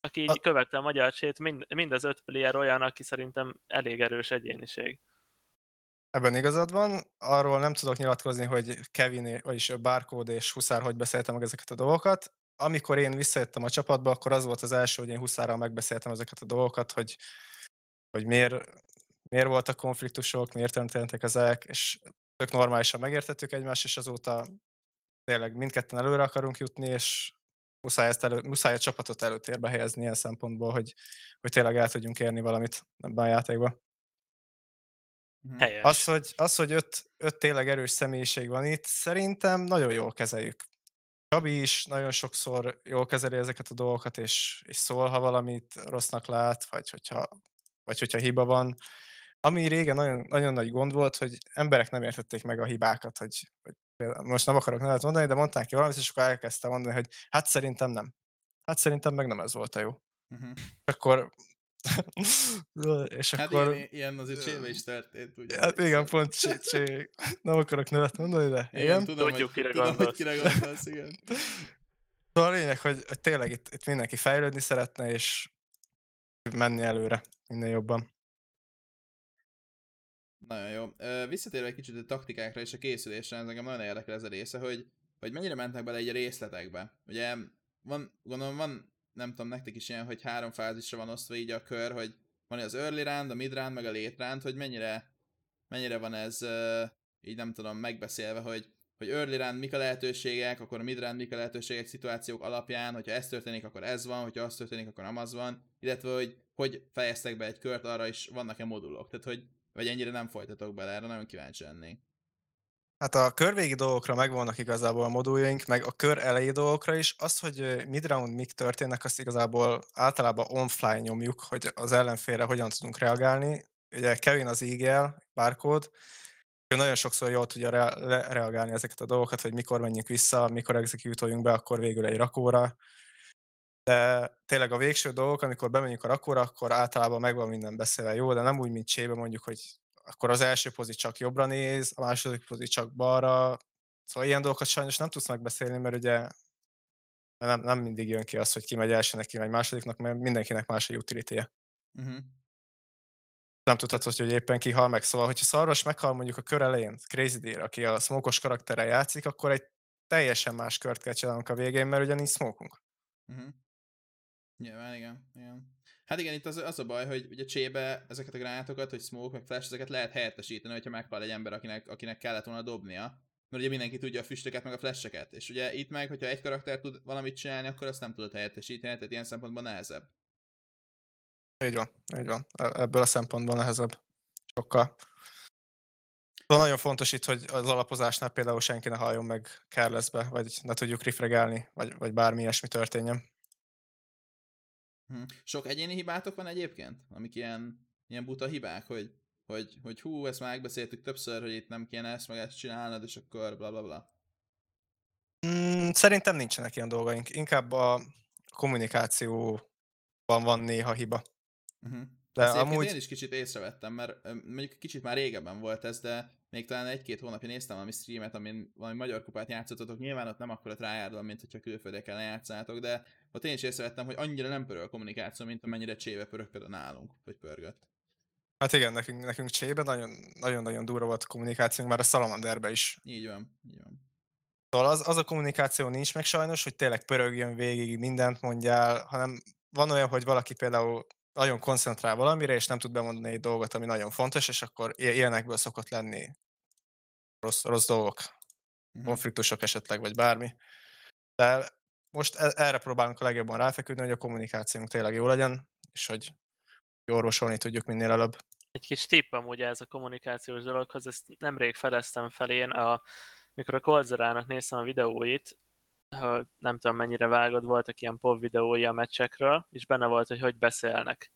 aki így A- követte a magyar csét, mind, mind az öt player olyan, aki szerintem elég erős egyéniség. Ebben igazad van, arról nem tudok nyilatkozni, hogy Kevin, vagyis Barcode és Huszár hogy beszéltem meg ezeket a dolgokat. Amikor én visszajöttem a csapatba, akkor az volt az első, hogy én Huszárral megbeszéltem ezeket a dolgokat, hogy, hogy miért, miért voltak konfliktusok, miért történtek ezek, és tök normálisan megértettük egymást, és azóta tényleg mindketten előre akarunk jutni, és muszáj, ezt elő, muszáj a csapatot előtérbe helyezni ilyen szempontból, hogy, hogy tényleg el tudjunk érni valamit ebben a játékban. Uh-huh. Helyes. Az, hogy, az, hogy öt, öt tényleg erős személyiség van itt, szerintem nagyon jól kezeljük. Csabi is nagyon sokszor jól kezeli ezeket a dolgokat, és, és szól, ha valamit rossznak lát, vagy hogyha, vagy hogyha hiba van. Ami régen nagyon, nagyon nagy gond volt, hogy emberek nem értették meg a hibákat, hogy, hogy most nem akarok nevet mondani, de mondták ki valamit, és akkor elkezdte mondani, hogy hát szerintem nem. Hát szerintem meg nem ez volt a jó. Uh-huh. Akkor... és Hát akkor... ilyen, ilyen azért csébe is történt, ugye? Hát igen, pont csé, csé. Nem akarok nevet mondani, de igen. Igen, tudom, Tudjuk, hogy, kire tudom, hogy kire gondolsz, igen. Szóval a lényeg, hogy, hogy tényleg itt, itt mindenki fejlődni szeretne, és menni előre minél jobban. Nagyon jó. Visszatérve egy kicsit a taktikákra és a készülésre, ez engem nagyon érdekel ez a része, hogy, hogy mennyire mentek bele egy részletekbe. Ugye van, gondolom van, nem tudom, nektek is ilyen, hogy három fázisra van osztva így a kör, hogy van az early round, a mid round, meg a late round, hogy mennyire, mennyire van ez így nem tudom megbeszélve, hogy hogy early round mik a lehetőségek, akkor a mid round mik a lehetőségek szituációk alapján, hogyha ez történik, akkor ez van, hogyha az történik, akkor nem az van, illetve hogy hogy fejeztek be egy kört, arra is vannak-e modulok, tehát hogy vagy ennyire nem folytatok bele, erre nagyon kíváncsi lennék. Hát a körvégi dolgokra megvannak igazából a moduljaink, meg a kör elejé dolgokra is. Az, hogy mid-round mik történnek, azt igazából általában on-fly nyomjuk, hogy az ellenfélre hogyan tudunk reagálni. Ugye Kevin az IGL, bárkód, ő nagyon sokszor jól tudja rea- le- reagálni ezeket a dolgokat, hogy mikor menjünk vissza, mikor execute be, akkor végül egy rakóra. De tényleg a végső dolgok, amikor bemegyünk a rakóra, akkor általában megvan minden beszélve jó, de nem úgy, mint csébe mondjuk, hogy akkor az első pozi csak jobbra néz, a második pozi csak balra. Szóval ilyen dolgokat sajnos nem tudsz megbeszélni, mert ugye nem, nem mindig jön ki az, hogy ki megy elsőnek, ki megy másodiknak, mert mindenkinek más a utility -je. Uh-huh. Nem tudhatod, hogy éppen ki hal meg. Szóval, hogyha Szarvas meghal mondjuk a kör elején, Crazy Deer, aki a smokos karakterrel játszik, akkor egy teljesen más kört kell csinálnunk a végén, mert ugye nincs smokunk. Uh-huh. Nyilván, igen, igen. Hát igen, itt az, az a baj, hogy ugye csébe ezeket a gránátokat, hogy smoke, meg flash, ezeket lehet helyettesíteni, hogyha meghal egy ember, akinek, akinek kellett volna dobnia. Mert ugye mindenki tudja a füstöket, meg a flasheket. És ugye itt meg, hogyha egy karakter tud valamit csinálni, akkor azt nem tudod helyettesíteni, tehát ilyen szempontból nehezebb. Így van, így van. E- Ebből a szempontból nehezebb. Sokkal. Szóval nagyon fontos itt, hogy az alapozásnál például senki ne halljon meg carelessbe, vagy ne tudjuk rifregálni, vagy, vagy bármi ilyesmi történjen. Hm. Sok egyéni hibátok van egyébként? Amik ilyen, ilyen buta hibák, hogy, hogy, hogy hú, ezt már megbeszéltük többször, hogy itt nem kéne ezt meg ezt csinálnod, és akkor bla bla bla. Mm, szerintem nincsenek ilyen dolgaink. Inkább a kommunikációban van néha hiba. Uh-huh. De Ezt amúgy... én is kicsit észrevettem, mert mondjuk kicsit már régebben volt ez, de még talán egy-két hónapja néztem valami streamet, amin valami magyar kupát játszottatok, nyilván ott nem akkora trájárd mint hogyha külföldeken játszátok, de ott én is észrevettem, hogy annyira nem pörög a kommunikáció, mint amennyire cséve pörög például nálunk, vagy pörgött. Hát igen, nekünk, nekünk csébe nagyon-nagyon durva volt a kommunikációnk, már a Salamanderbe is. Így van, így van. Szóval az, az a kommunikáció nincs meg sajnos, hogy tényleg pörögjön végig, mindent mondjál, hanem van olyan, hogy valaki például nagyon koncentrál valamire, és nem tud bemondani egy dolgot, ami nagyon fontos, és akkor ilyenekből szokott lenni rossz, rossz dolgok, uh-huh. konfliktusok esetleg, vagy bármi. De most e, erre próbálunk a legjobban ráfeküdni, hogy a kommunikációnk tényleg jó legyen, és hogy orvosolni tudjuk minél előbb. Egy kis tipp amúgy ez a kommunikációs dologhoz, ezt nemrég fedeztem fel én, a, mikor a Colzerának néztem a videóit, nem tudom mennyire vágod, voltak ilyen pop videói a meccsekről, és benne volt, hogy hogy beszélnek.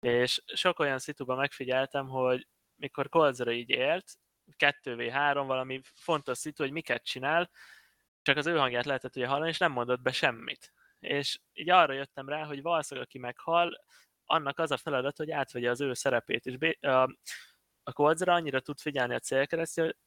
És sok olyan szituban megfigyeltem, hogy mikor Colzera így élt, 2v3 valami fontos szitu, hogy miket csinál, csak az ő hangját lehetett ugye hallani, és nem mondott be semmit. És így arra jöttem rá, hogy valószínűleg aki meghal, annak az a feladat, hogy átvegye az ő szerepét, és koldzra annyira tud figyelni a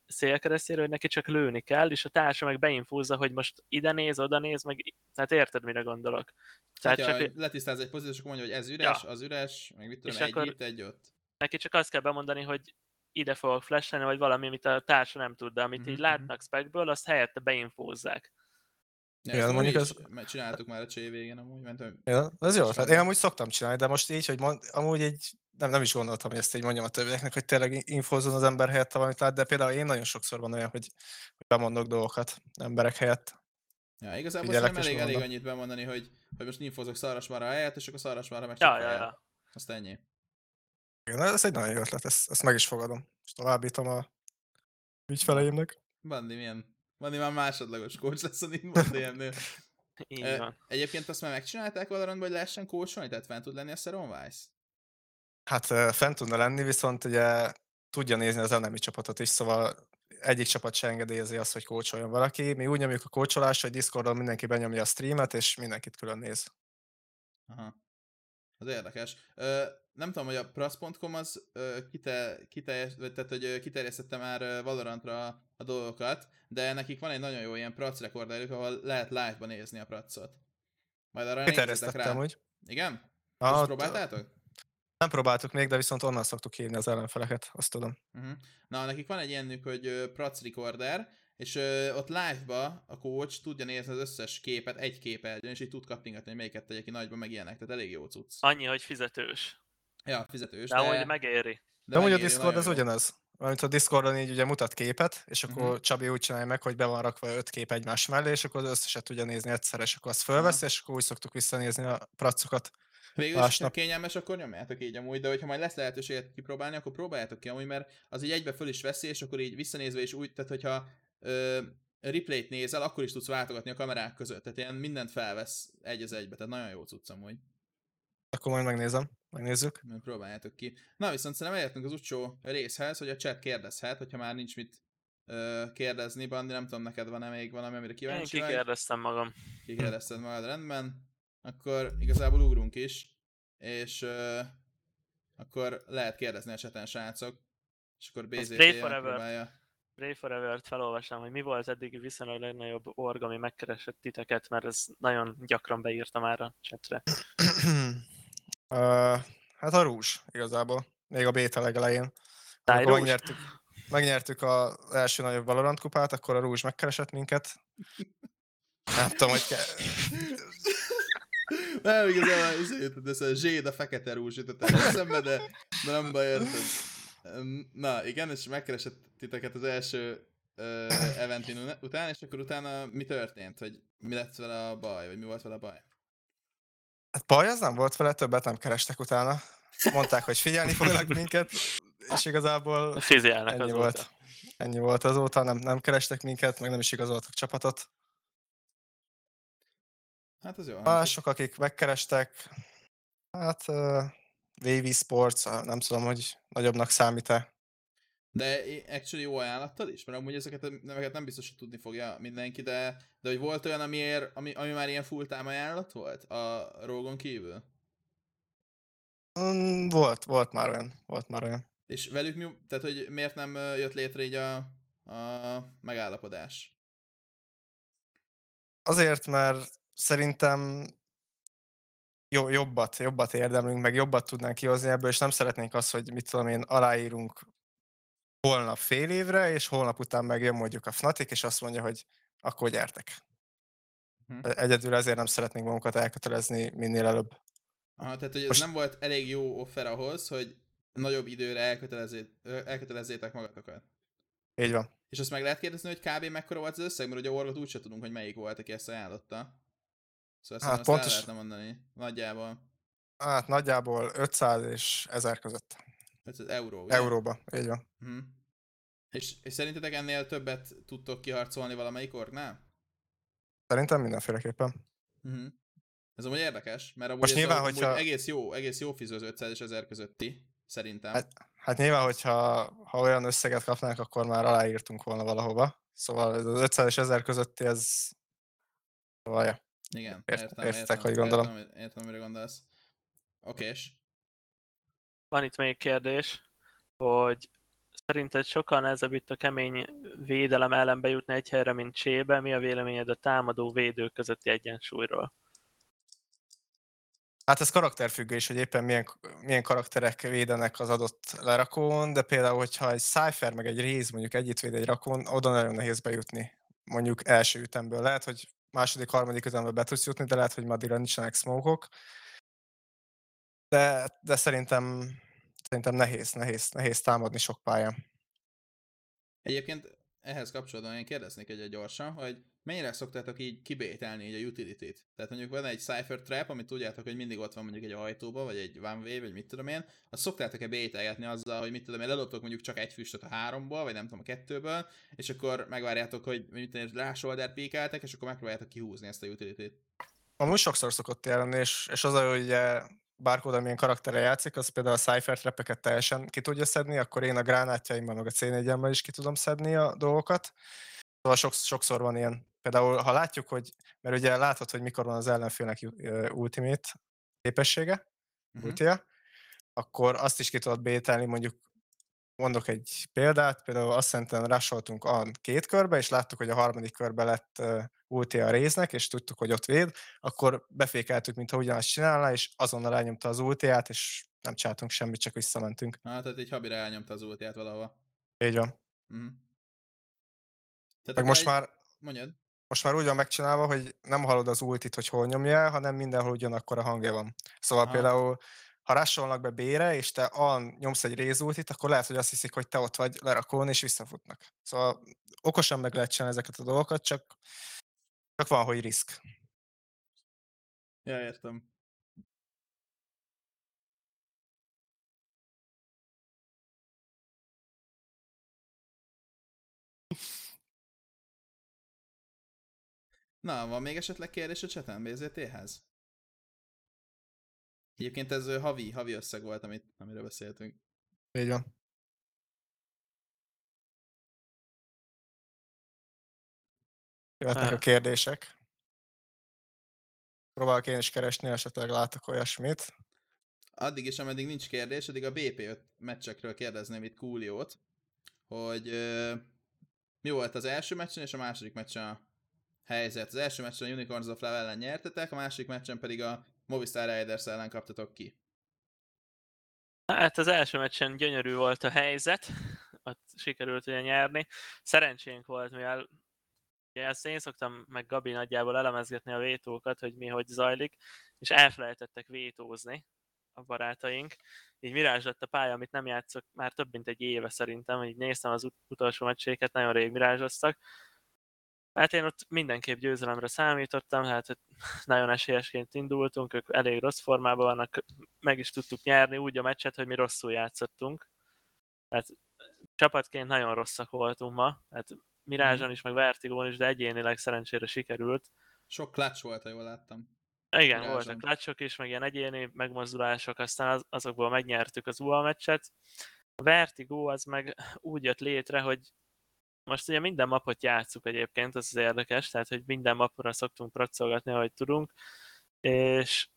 célkeresztjére, hogy neki csak lőni kell, és a társa meg beinfúzza, hogy most ide néz, oda néz, meg tehát érted, mire gondolok. Tehát, tehát csak... letisztáz egy pozíciót, és akkor mondja, hogy ez üres, ja. az üres, meg mit tudom, és egy akkor itt, egy ott. Neki csak azt kell bemondani, hogy ide fogok flashelni, vagy valami, amit a társa nem tud, de amit mm-hmm. így mhm. látnak specből, azt helyette beinfúzzák. Ja, Igen, mondjuk az... Csináltuk már a csé végén amúgy, mentem. Ja, ez jó, tehát én amúgy szoktam csinálni, de most így, hogy mond, amúgy egy nem, nem is gondoltam, hogy ezt így mondjam a többieknek, hogy tényleg infózzon az ember helyett valamit lát, de például én nagyon sokszor van olyan, hogy, hogy bemondok dolgokat emberek helyett. Ja, igazából nem elég, elég annyit bemondani, hogy, hogy most infózok Szarasmára helyett, és akkor Szarasmára meg ja, ja, ja. Azt ennyi. Igen, ez egy nagyon jó ötlet, ezt, ezt meg is fogadom. És továbbítom a ügyfeleimnek. Bandi milyen? Bandi már másodlagos coach lesz a DM-nél. Így van. Egyébként azt már megcsinálták Valorantban, hogy lehessen coacholni, tehát fent tud lenni a Seron Vice? Hát fent tudna lenni, viszont ugye tudja nézni az elemi csapatot is, szóval egyik csapat se engedélyezi azt, hogy kócsoljon valaki. Mi úgy nyomjuk a kócsolást, hogy Discordon mindenki benyomja a streamet, és mindenkit külön néz. Aha. Az érdekes. Ö, nem tudom, hogy a prasz.com az ö, kite, kite, tehát, hogy kiterjesztette már Valorantra a dolgokat, de nekik van egy nagyon jó ilyen prac rekorderük, ahol lehet live-ban nézni a pracot. Majd arra nézzetek rá. Úgy. Igen? Ah, Most próbáltátok? Nem próbáltuk még, de viszont onnan szoktuk hívni az ellenfeleket, azt tudom. Uh-huh. Na, nekik van egy ilyenük, hogy uh, Prac Recorder, és uh, ott live-ba a coach tudja nézni az összes képet egy képernyőn, és így tud kattingatni, hogy melyiket tegye ki nagyba, meg ilyenek, tehát elég jó cucc. Annyi, hogy fizetős. Ja, fizetős. De, de... hogy megéri. De, de megéri, a Discord az ugyanaz. Mert a Discordon így ugye mutat képet, és akkor uh-huh. Csabi úgy csinálja meg, hogy be van rakva öt kép egymás mellé, és akkor az összeset tudja nézni egyszer, és akkor azt fölveszi, uh-huh. és akkor úgy szoktuk visszanézni a pracokat. Végül is, ha kényelmes, akkor nyomjátok így amúgy, de hogyha majd lesz lehetőséget kipróbálni, akkor próbáljátok ki amúgy, mert az így egybe föl is veszi, és akkor így visszanézve is úgy, tehát hogyha ö, replayt nézel, akkor is tudsz váltogatni a kamerák között, tehát ilyen mindent felvesz egy az egybe, tehát nagyon jó cucc amúgy. Akkor majd megnézem, megnézzük. Majd próbáljátok ki. Na viszont szerintem elértünk az utcsó részhez, hogy a chat kérdezhet, hogyha már nincs mit ö, kérdezni, Bandi, nem tudom, neked van-e még valami, amire kíváncsi Én kikérdeztem magam. Kikérdezted magad, rendben akkor igazából ugrunk is, és uh, akkor lehet kérdezni a cseten srácok, és akkor BZT próbálja. Pray Forever-t felolvasám, hogy mi volt eddig viszonylag legnagyobb org, ami megkeresett titeket, mert ez nagyon gyakran beírta már a chatre. uh, hát a rúzs igazából, még a beta legelején. megnyertük, megnyertük az első nagyobb Valorant kupát, akkor a rúzs megkeresett minket. Nem tudom, hogy kell... Nem, igazából azért, ez a zséd a fekete rúzs jutott eszembe, de, de nem baj, érted. Na, igen, és megkeresett titeket az első uh, eventin után, és akkor utána mi történt? Hogy mi lett vele a baj, vagy mi volt vele a baj? Hát baj az nem volt vele, többet nem kerestek utána. Mondták, hogy figyelni fognak minket, és igazából ennyi volt. Ennyi volt azóta, nem, nem kerestek minket, meg nem is igazoltak csapatot. Hát az jó. Mások, akik megkerestek, hát uh, Wavy Sports, nem tudom, hogy nagyobbnak számít-e. De actually jó ajánlattal is? Mert amúgy ezeket a neveket nem biztos, hogy tudni fogja mindenki, de, de hogy volt olyan, amiért, ami, ami már ilyen full-time ajánlat volt a Rogon kívül? Mm, volt, volt már olyan, volt már olyan. És velük mi, tehát hogy miért nem jött létre így a, a megállapodás? Azért, mert szerintem jó, jobbat, jobbat érdemlünk, meg jobbat tudnánk kihozni ebből, és nem szeretnénk azt, hogy mit tudom én, aláírunk holnap fél évre, és holnap után megjön mondjuk a Fnatic, és azt mondja, hogy akkor gyertek. Hm. Egyedül ezért nem szeretnénk magunkat elkötelezni minél előbb. Aha, tehát hogy ez Most- nem volt elég jó offer ahhoz, hogy nagyobb időre elkötelezé, ö, elkötelezzétek magatokat. Így van. És azt meg lehet kérdezni, hogy kb. mekkora volt az összeg, mert ugye a orgot úgyse tudunk, hogy melyik volt, aki ezt ajánlotta. Szóval Hát pontos... el lehetne mondani. Nagyjából. Hát nagyjából 500 és 1000 között. Ez az euró, ugye? Euróba. Így van. Uh-huh. És, és szerintetek ennél többet tudtok kiharcolni valamelyik orgnál? Szerintem mindenféleképpen. Uh-huh. Ez amúgy érdekes, mert amúgy Most ez nyilván, hogyha- egész jó, egész jó fiző az 500 és 1000 közötti, szerintem. Hát- Hát nyilván, hogyha ha olyan összeget kapnánk, akkor már aláírtunk volna valahova. Szóval az 500 és 1000 közötti, ez... Szóval, ja. Igen, ért- értem, értem, hogy gondolom. Értem, értem, amire gondolsz. Okés. Van itt még kérdés, hogy szerinted sokkal nehezebb itt a kemény védelem ellen bejutni egy helyre, mint csébe. Mi a véleményed a támadó védők közötti egyensúlyról? Hát ez karakterfüggő is, hogy éppen milyen, milyen karakterek védenek az adott lerakón, de például, hogyha egy Cypher meg egy Réz mondjuk együtt véd egy rakón, oda nagyon nehéz bejutni. Mondjuk első ütemből. Lehet, hogy második, harmadik ütemben be tudsz jutni, de lehet, hogy Madira nincsenek smoke De, de szerintem, szerintem nehéz, nehéz, nehéz támadni sok pályán. Egyébként ehhez kapcsolatban én kérdeznék egy gyorsan, hogy mennyire szoktátok így kibételni így a utility-t? Tehát mondjuk van egy Cypher Trap, amit tudjátok, hogy mindig ott van mondjuk egy ajtóba, vagy egy one way, vagy mit tudom én, azt szoktátok-e bételgetni azzal, hogy mit tudom én, leloptok mondjuk csak egy füstöt a háromból, vagy nem tudom, a kettőből, és akkor megvárjátok, hogy mit tudom rá shoulder píkeltek, és akkor megpróbáljátok kihúzni ezt a utility-t. Amúgy sokszor szokott jelenni, és, és az, hogy ugye bárkóda milyen karaktere játszik, az például a Cypher trapeket teljesen ki tudja szedni, akkor én a gránátjaimmal, meg a c 4 is ki tudom szedni a dolgokat. Szóval sok, sokszor van ilyen. Például, ha látjuk, hogy, mert ugye látod, hogy mikor van az ellenfélnek ultimate képessége, uh-huh. ultia, akkor azt is ki tudod bételni, mondjuk mondok egy példát, például azt szerintem rásoltunk a két körbe, és láttuk, hogy a harmadik körbe lett ulti a résznek, és tudtuk, hogy ott véd, akkor befékeltük, mintha ugyanazt csinálná, és azonnal elnyomta az ultiát, és nem csináltunk semmit, csak visszamentünk. Hát, tehát így habira elnyomta az ultiát valahova. Így van. Uh-huh. Tehát Meg most egy... már, Mondjad. most már úgy van megcsinálva, hogy nem hallod az ultit, hogy hol nyomja hanem mindenhol ugyanakkor a hangja van. Szóval. Aha. például, ha rásolnak be B-re, és te an nyomsz egy rézultit, akkor lehet, hogy azt hiszik, hogy te ott vagy lerakón, és visszafutnak. Szóval okosan meg lehet csinálni ezeket a dolgokat, csak, csak van, hogy risk. Ja, értem. Na, van még esetleg kérdés a cseten BZT-hez? Egyébként ez havi, havi összeg volt, amit, amiről beszéltünk. Így van. Jöhetnek a Ah. kérdések. Próbálok én is keresni, esetleg látok olyasmit. Addig is, ameddig nincs kérdés, addig a BP5 meccsekről kérdezném itt Kúliót, hogy ö, mi volt az első meccsen és a második meccsen a helyzet. Az első meccsen a Unicorns of Love ellen nyertetek, a második meccsen pedig a Movistar Riders ellen kaptatok ki. Hát az első meccsen gyönyörű volt a helyzet, ott sikerült ugye nyerni. Szerencsénk volt, mivel ugye ezt én szoktam meg Gabi nagyjából elemezgetni a vétókat, hogy mi hogy zajlik, és elfelejtettek vétózni a barátaink. Így Mirázs lett a pálya, amit nem játszok már több mint egy éve szerintem, így néztem az ut- utolsó meccséket, nagyon rég mirázsoztak. Hát én ott mindenképp győzelemre számítottam, hát hogy nagyon esélyesként indultunk, ők elég rossz formában vannak, meg is tudtuk nyerni úgy a meccset, hogy mi rosszul játszottunk. Tehát csapatként nagyon rosszak voltunk ma, hát Mirázson is, meg Vertigón is, de egyénileg szerencsére sikerült. Sok clutch volt, ha jól láttam. Igen, Mirázson. voltak klácsok is, meg ilyen egyéni megmozdulások, aztán az, azokból megnyertük az UA meccset. A Vertigo az meg úgy jött létre, hogy most ugye minden mapot játszuk egyébként, az az érdekes, tehát hogy minden mapra szoktunk pracolgatni, ahogy tudunk, és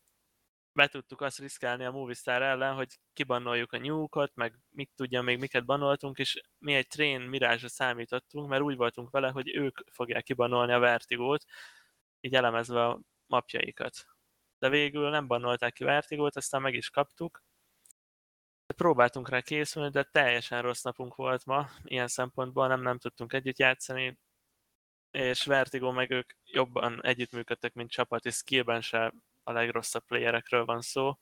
be tudtuk azt riszkálni a Movistar ellen, hogy kibannoljuk a nyúkot, meg mit tudja még miket banoltunk, és mi egy Train mirage számítottunk, mert úgy voltunk vele, hogy ők fogják kibannolni a Vertigót, így elemezve a mapjaikat. De végül nem bannolták ki Vertigót, aztán meg is kaptuk. Próbáltunk rá készülni, de teljesen rossz napunk volt ma, ilyen szempontból nem, nem tudtunk együtt játszani, és Vertigo meg ők jobban együttműködtek, mint csapat, és skillben se a legrosszabb playerekről van szó.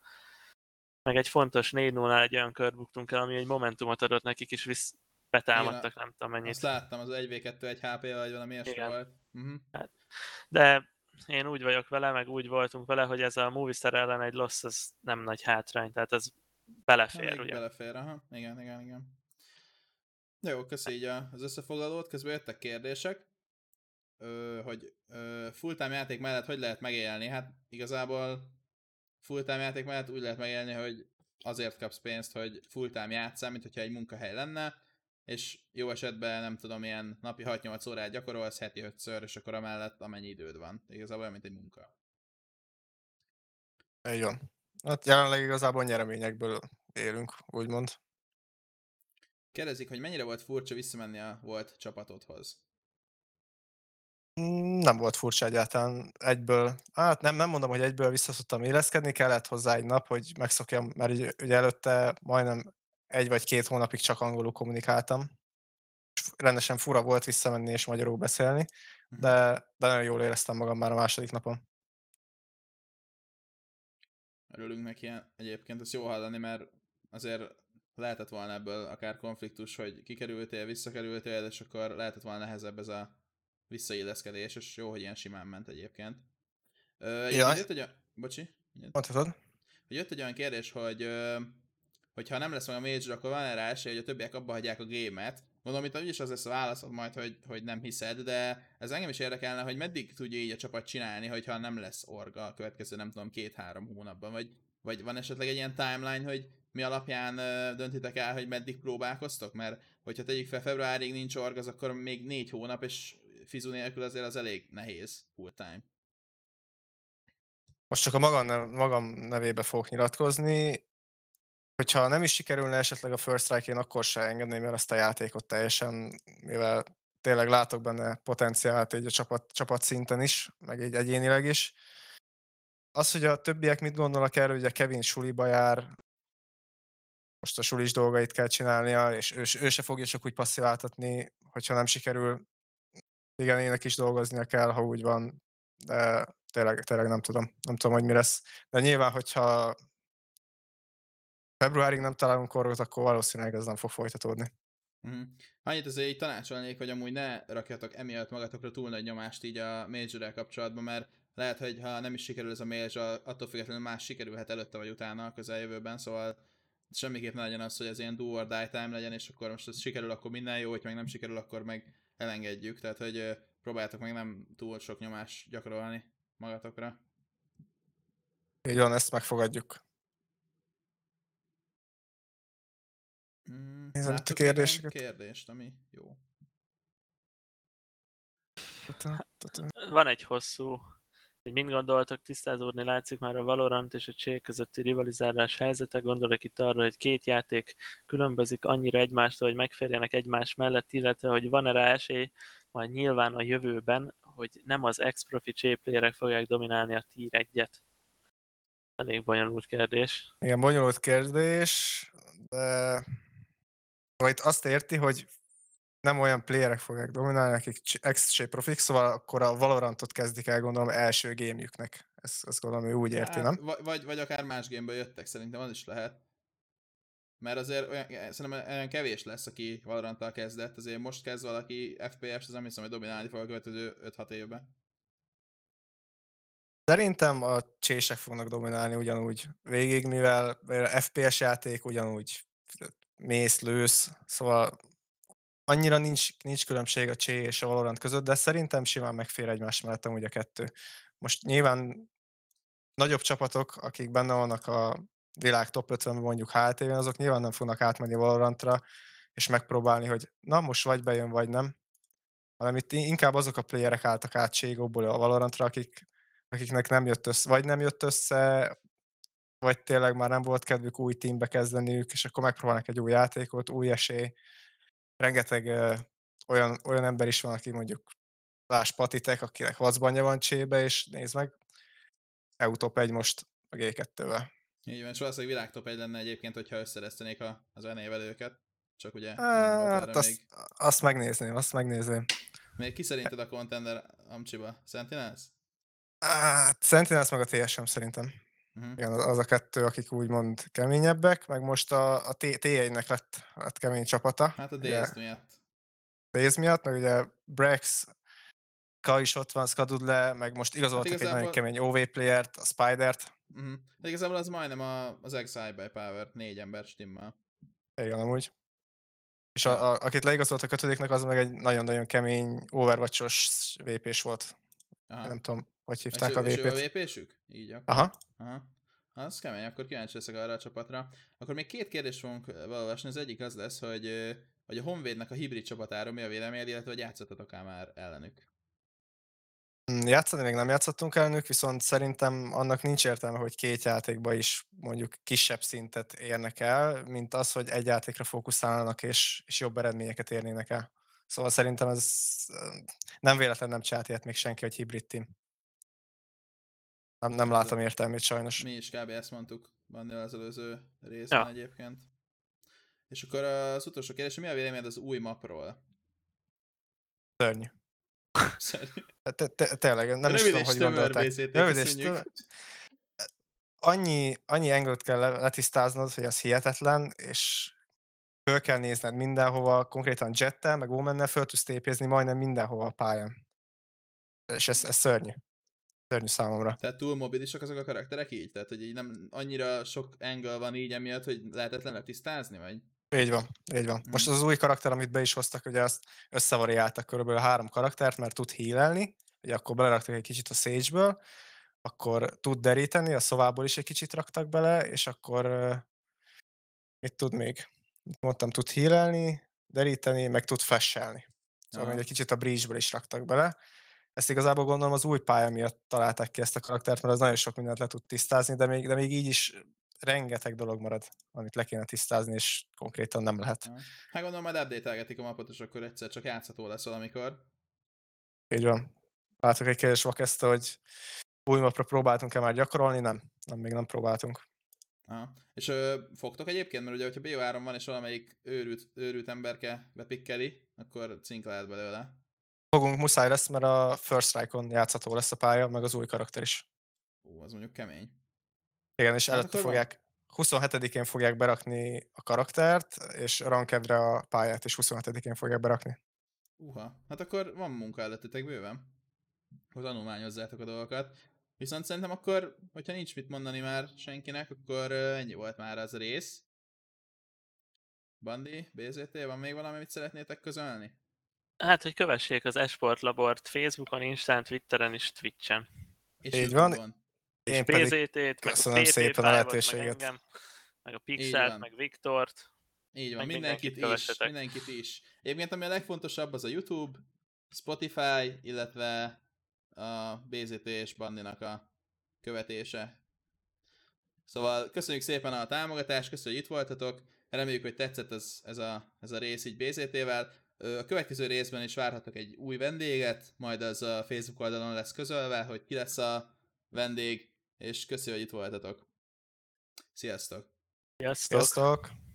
Meg egy fontos 4 0 egy olyan kör buktunk el, ami egy momentumot adott nekik, és visz betámadtak, nem tudom mennyit. Azt láttam, az 1v2 egy HP vagy valami ilyesmi volt. Uh-huh. Hát, de én úgy vagyok vele, meg úgy voltunk vele, hogy ez a Movistar ellen egy loss, az nem nagy hátrány, tehát ez belefér, ha, ugye? Belefér, aha. Igen, igen, igen. Jó, köszi így az összefoglalót, közben jöttek kérdések ö, hogy ö, full-time játék mellett hogy lehet megélni? Hát igazából full-time játék mellett úgy lehet megélni, hogy azért kapsz pénzt, hogy full-time játszál, mint hogyha egy munkahely lenne, és jó esetben nem tudom, ilyen napi 6-8 órát gyakorolsz, heti 5-ször, és akkor amellett amennyi időd van. Igazából olyan, mint egy munka. Igen. Hát jelenleg igazából nyereményekből élünk, úgymond. Kérdezik, hogy mennyire volt furcsa visszamenni a volt csapatodhoz? Mm, nem volt furcsa egyáltalán egyből. Hát nem, nem mondom, hogy egyből vissza tudtam éleszkedni, kellett hozzá egy nap, hogy megszokjam, mert ugye, ugye előtte majdnem egy vagy két hónapig csak angolul kommunikáltam. Rendesen fura volt visszamenni és magyarul beszélni, mhm. de, de nagyon jól éreztem magam már a második napon. Örülünk neki egyébként, ezt jó hallani, mert azért lehetett volna ebből akár konfliktus, hogy kikerültél, visszakerültél, és akkor lehetett volna nehezebb ez a visszailleszkedés, és jó, hogy ilyen simán ment egyébként. Ö, ja. Jött egy, bocsi? Mondhatod. Hogy jött egy olyan kérdés, hogy hogyha nem lesz meg a major, akkor van erre esély, hogy a többiek abba hagyják a gémet. Mondom, itt úgyis az lesz a válaszod majd, hogy, hogy nem hiszed, de ez engem is érdekelne, hogy meddig tudja így a csapat csinálni, hogyha nem lesz orga a következő, nem tudom, két-három hónapban, vagy, vagy van esetleg egy ilyen timeline, hogy mi alapján döntitek el, hogy meddig próbálkoztok? Mert hogyha tegyük fel februárig nincs org, az akkor még négy hónap, és fizu nélkül azért az elég nehéz full time. Most csak a magam, magam nevébe fogok nyilatkozni. Hogyha nem is sikerülne esetleg a First Strike, én akkor se engedném el ezt a játékot teljesen, mivel tényleg látok benne potenciált egy a csapat, csapat szinten is, meg egy egyénileg is. Az, hogy a többiek mit gondolnak erről, ugye Kevin suliba jár, most a sulis dolgait kell csinálnia, és ő, ő se fogja csak úgy passziváltatni, hogyha nem sikerül igen, ének is dolgoznia kell, ha úgy van, de tényleg, tényleg nem tudom. Nem tudom, hogy mi lesz. De nyilván, hogyha februárig nem találunk korgot, akkor valószínűleg ez nem fog folytatódni. Uh-huh. Annyit azért így tanácsolnék, hogy amúgy ne rakjatok emiatt magatokra túl nagy nyomást így a major kapcsolatban, mert lehet, hogy ha nem is sikerül ez a major, attól függetlenül más sikerülhet előtte vagy utána a közeljövőben, szóval semmiképp ne legyen az, hogy ez ilyen do or die time legyen, és akkor most ez sikerül, akkor minden jó, hogy meg nem sikerül, akkor meg elengedjük, tehát hogy próbáljátok meg nem túl sok nyomás gyakorolni magatokra. Így van, ezt megfogadjuk. Mm, Nézem itt a kérdéseket. Kérdést, ami jó. Van egy hosszú hogy mind gondoltak, tisztázódni látszik már a Valorant és a Csé közötti rivalizálás helyzete. Gondolok itt arra, hogy két játék különbözik annyira egymástól, hogy megférjenek egymás mellett, illetve hogy van-e rá esély majd nyilván a jövőben, hogy nem az ex-profi csépérek fogják dominálni a tier egyet. Elég bonyolult kérdés. Igen, bonyolult kérdés, de vagy azt érti, hogy nem olyan playerek fogják dominálni, akik ex profik, szóval akkor a Valorantot kezdik el gondolom első gémjüknek. Ezt, ezt gondolom, hogy úgy érti, hát, nem? Vagy, vagy akár más gameből jöttek, szerintem az is lehet. Mert azért olyan, szerintem olyan kevés lesz, aki Valoranttal kezdett, azért most kezd valaki FPS-t, az nem hiszem, hogy dominálni fog a következő 5-6 évben. Szerintem a csések fognak dominálni ugyanúgy végig, mivel FPS játék ugyanúgy mész, lősz, szóval annyira nincs, nincs különbség a Csé és a Valorant között, de szerintem simán megfér egymás mellett amúgy a kettő. Most nyilván nagyobb csapatok, akik benne vannak a világ top 50 mondjuk HLTV-en, azok nyilván nem fognak átmenni Valorantra, és megpróbálni, hogy na most vagy bejön, vagy nem, hanem itt inkább azok a playerek álltak át Ségóból a Valorantra, akik, akiknek nem jött össze, vagy nem jött össze, vagy tényleg már nem volt kedvük új teambe kezdeniük, és akkor megpróbálnak egy új játékot, új esély. Rengeteg ö, olyan, olyan ember is van, aki mondjuk Lás Patitek, akinek vacbanja van csébe, és nézd meg, EU top 1 most a G2-vel. Így van, és valószínűleg világtop egy lenne egyébként, hogyha összeresztenék a, az zenével őket. Csak ugye Hát azt, még. azt megnézném, azt megnézném. Még ki szerinted a contender Amcsiba? Sentinels? Hát Sentinels meg a TSM szerintem. Uh-huh. Igen, az a kettő, akik úgymond keményebbek, meg most a, a T1-nek lett, lett kemény csapata. Hát a DST miatt. Blaze miatt, meg ugye Brex, Ka is ott van, Skadudle, meg most igazoltak Hát egy nagyon kemény OV playert, a Spidert. Uh-huh. De igazából az majdnem a, az Exile by Power négy ember stimmel. Igen, amúgy. És a, a, akit leigazoltak ötödiknek, az meg egy nagyon-nagyon kemény Overwatch-os VP-s volt. Aha. Nem tudom, hogy hívták a és ő a VP-t. VP-sük? Így akkor. Aha. Aha. Az kemény, akkor kíváncsi leszek arra a csapatra. Akkor még két kérdést fogunk beolvasni. Az egyik az lesz, hogy, hogy a Honvédnek a hibrid csapatáról mi a véleményed, illetve hogy játszottatok -e már ellenük. Mm, Játszani még nem játszottunk ellenük, viszont szerintem annak nincs értelme, hogy két játékba is mondjuk kisebb szintet érnek el, mint az, hogy egy játékra fókuszálnak és, és jobb eredményeket érnének el. Szóval szerintem ez nem véletlen nem csinált ilyet még senki, hogy hibrid team. Nem, nem Ez látom értelmét sajnos. Mi is kb. ezt mondtuk Bannél az előző részben Ja. egyébként. És akkor az utolsó kérdés, mi a véleményed az új mapról? Szörnyű. Szerintem. Te, te, tényleg, nem is tudom, hogy gondolták. Annyi, annyi angle kell le- letisztáznod, hogy az hihetetlen, és föl kell nézned mindenhova, konkrétan jettel, meg omennel föl tudsz tépézni majdnem mindenhova a pályán. És ez, ez szörnyű. Szörnyű számomra. Tehát túl mobilisak azok a karakterek így? Tehát, hogy így nem annyira sok angle van így emiatt, hogy lehetetlen letisztázni, vagy? Így van, így van. Most Mhm. az új karakter, amit be is hoztak, ugye azt összevariáltak körülbelül három karaktert, mert tud healelni, ugye akkor beleraktak egy kicsit a Sage-ből, akkor tud deríteni, a szovából is egy kicsit raktak bele, és akkor mit tud még? Mondtam, tud healelni, deríteni, meg tud fesselni. Szóval Aha. még egy kicsit a breach is raktak bele. Ezt igazából gondolom az új pálya miatt találták ki ezt a karaktert, mert az nagyon sok mindent le tud tisztázni, de még, de még így is rengeteg dolog marad, amit le kéne tisztázni, és konkrétan nem lehet. Hát gondolom majd update a mapot, és akkor egyszer csak játszható lesz valamikor. Így van. Látok egy kérdés Vakeszta, hogy új mapra próbáltunk-e már gyakorolni? Nem. Nem, még nem próbáltunk. Aha. És ö, fogtok egyébként, mert ugye, hogyha BO3 van, és valamelyik őrült, őrült emberke bepikkeli, akkor cink lehet belőle. Fogunk, muszáj lesz, mert a First Strike-on játszható lesz a pálya, meg az új karakter is. Ó, az mondjuk kemény. Igen, és Hát előtte fogják, 27-én fogják berakni a karaktert, és rankedre a pályát is 27-én fogják berakni. Uha, hát akkor van munka előttetek bőven. Hogy tanulmányozzátok a dolgokat. Viszont szerintem akkor, hogyha nincs mit mondani már senkinek, akkor ennyi volt már az rész. Bandi, BZT, van még valami, amit szeretnétek közölni? Hát, hogy kövessék az Esport Labort Facebookon, Instán, Twitteren és Twitchen. És Így YouTube-on. És Én meg a köszönöm PT szépen a Five-ot, meg lehetőséget. engem, meg a Pixelt, van. meg Viktort. Így van, Meg mindenkit, mindenkit is, mindenkit is. Egyébként ami a legfontosabb, az a YouTube, Spotify, illetve a BZT és Bandinak a követése. Szóval köszönjük szépen a támogatást, köszönjük, hogy itt voltatok. Reméljük, hogy tetszett ez, ez, a, ez a rész így BZT-vel. A következő részben is várhatok egy új vendéget, majd az a Facebook oldalon lesz közölve, hogy ki lesz a vendég, és köszönjük, hogy itt voltatok. Sziasztok! Sziasztok! Sziasztok!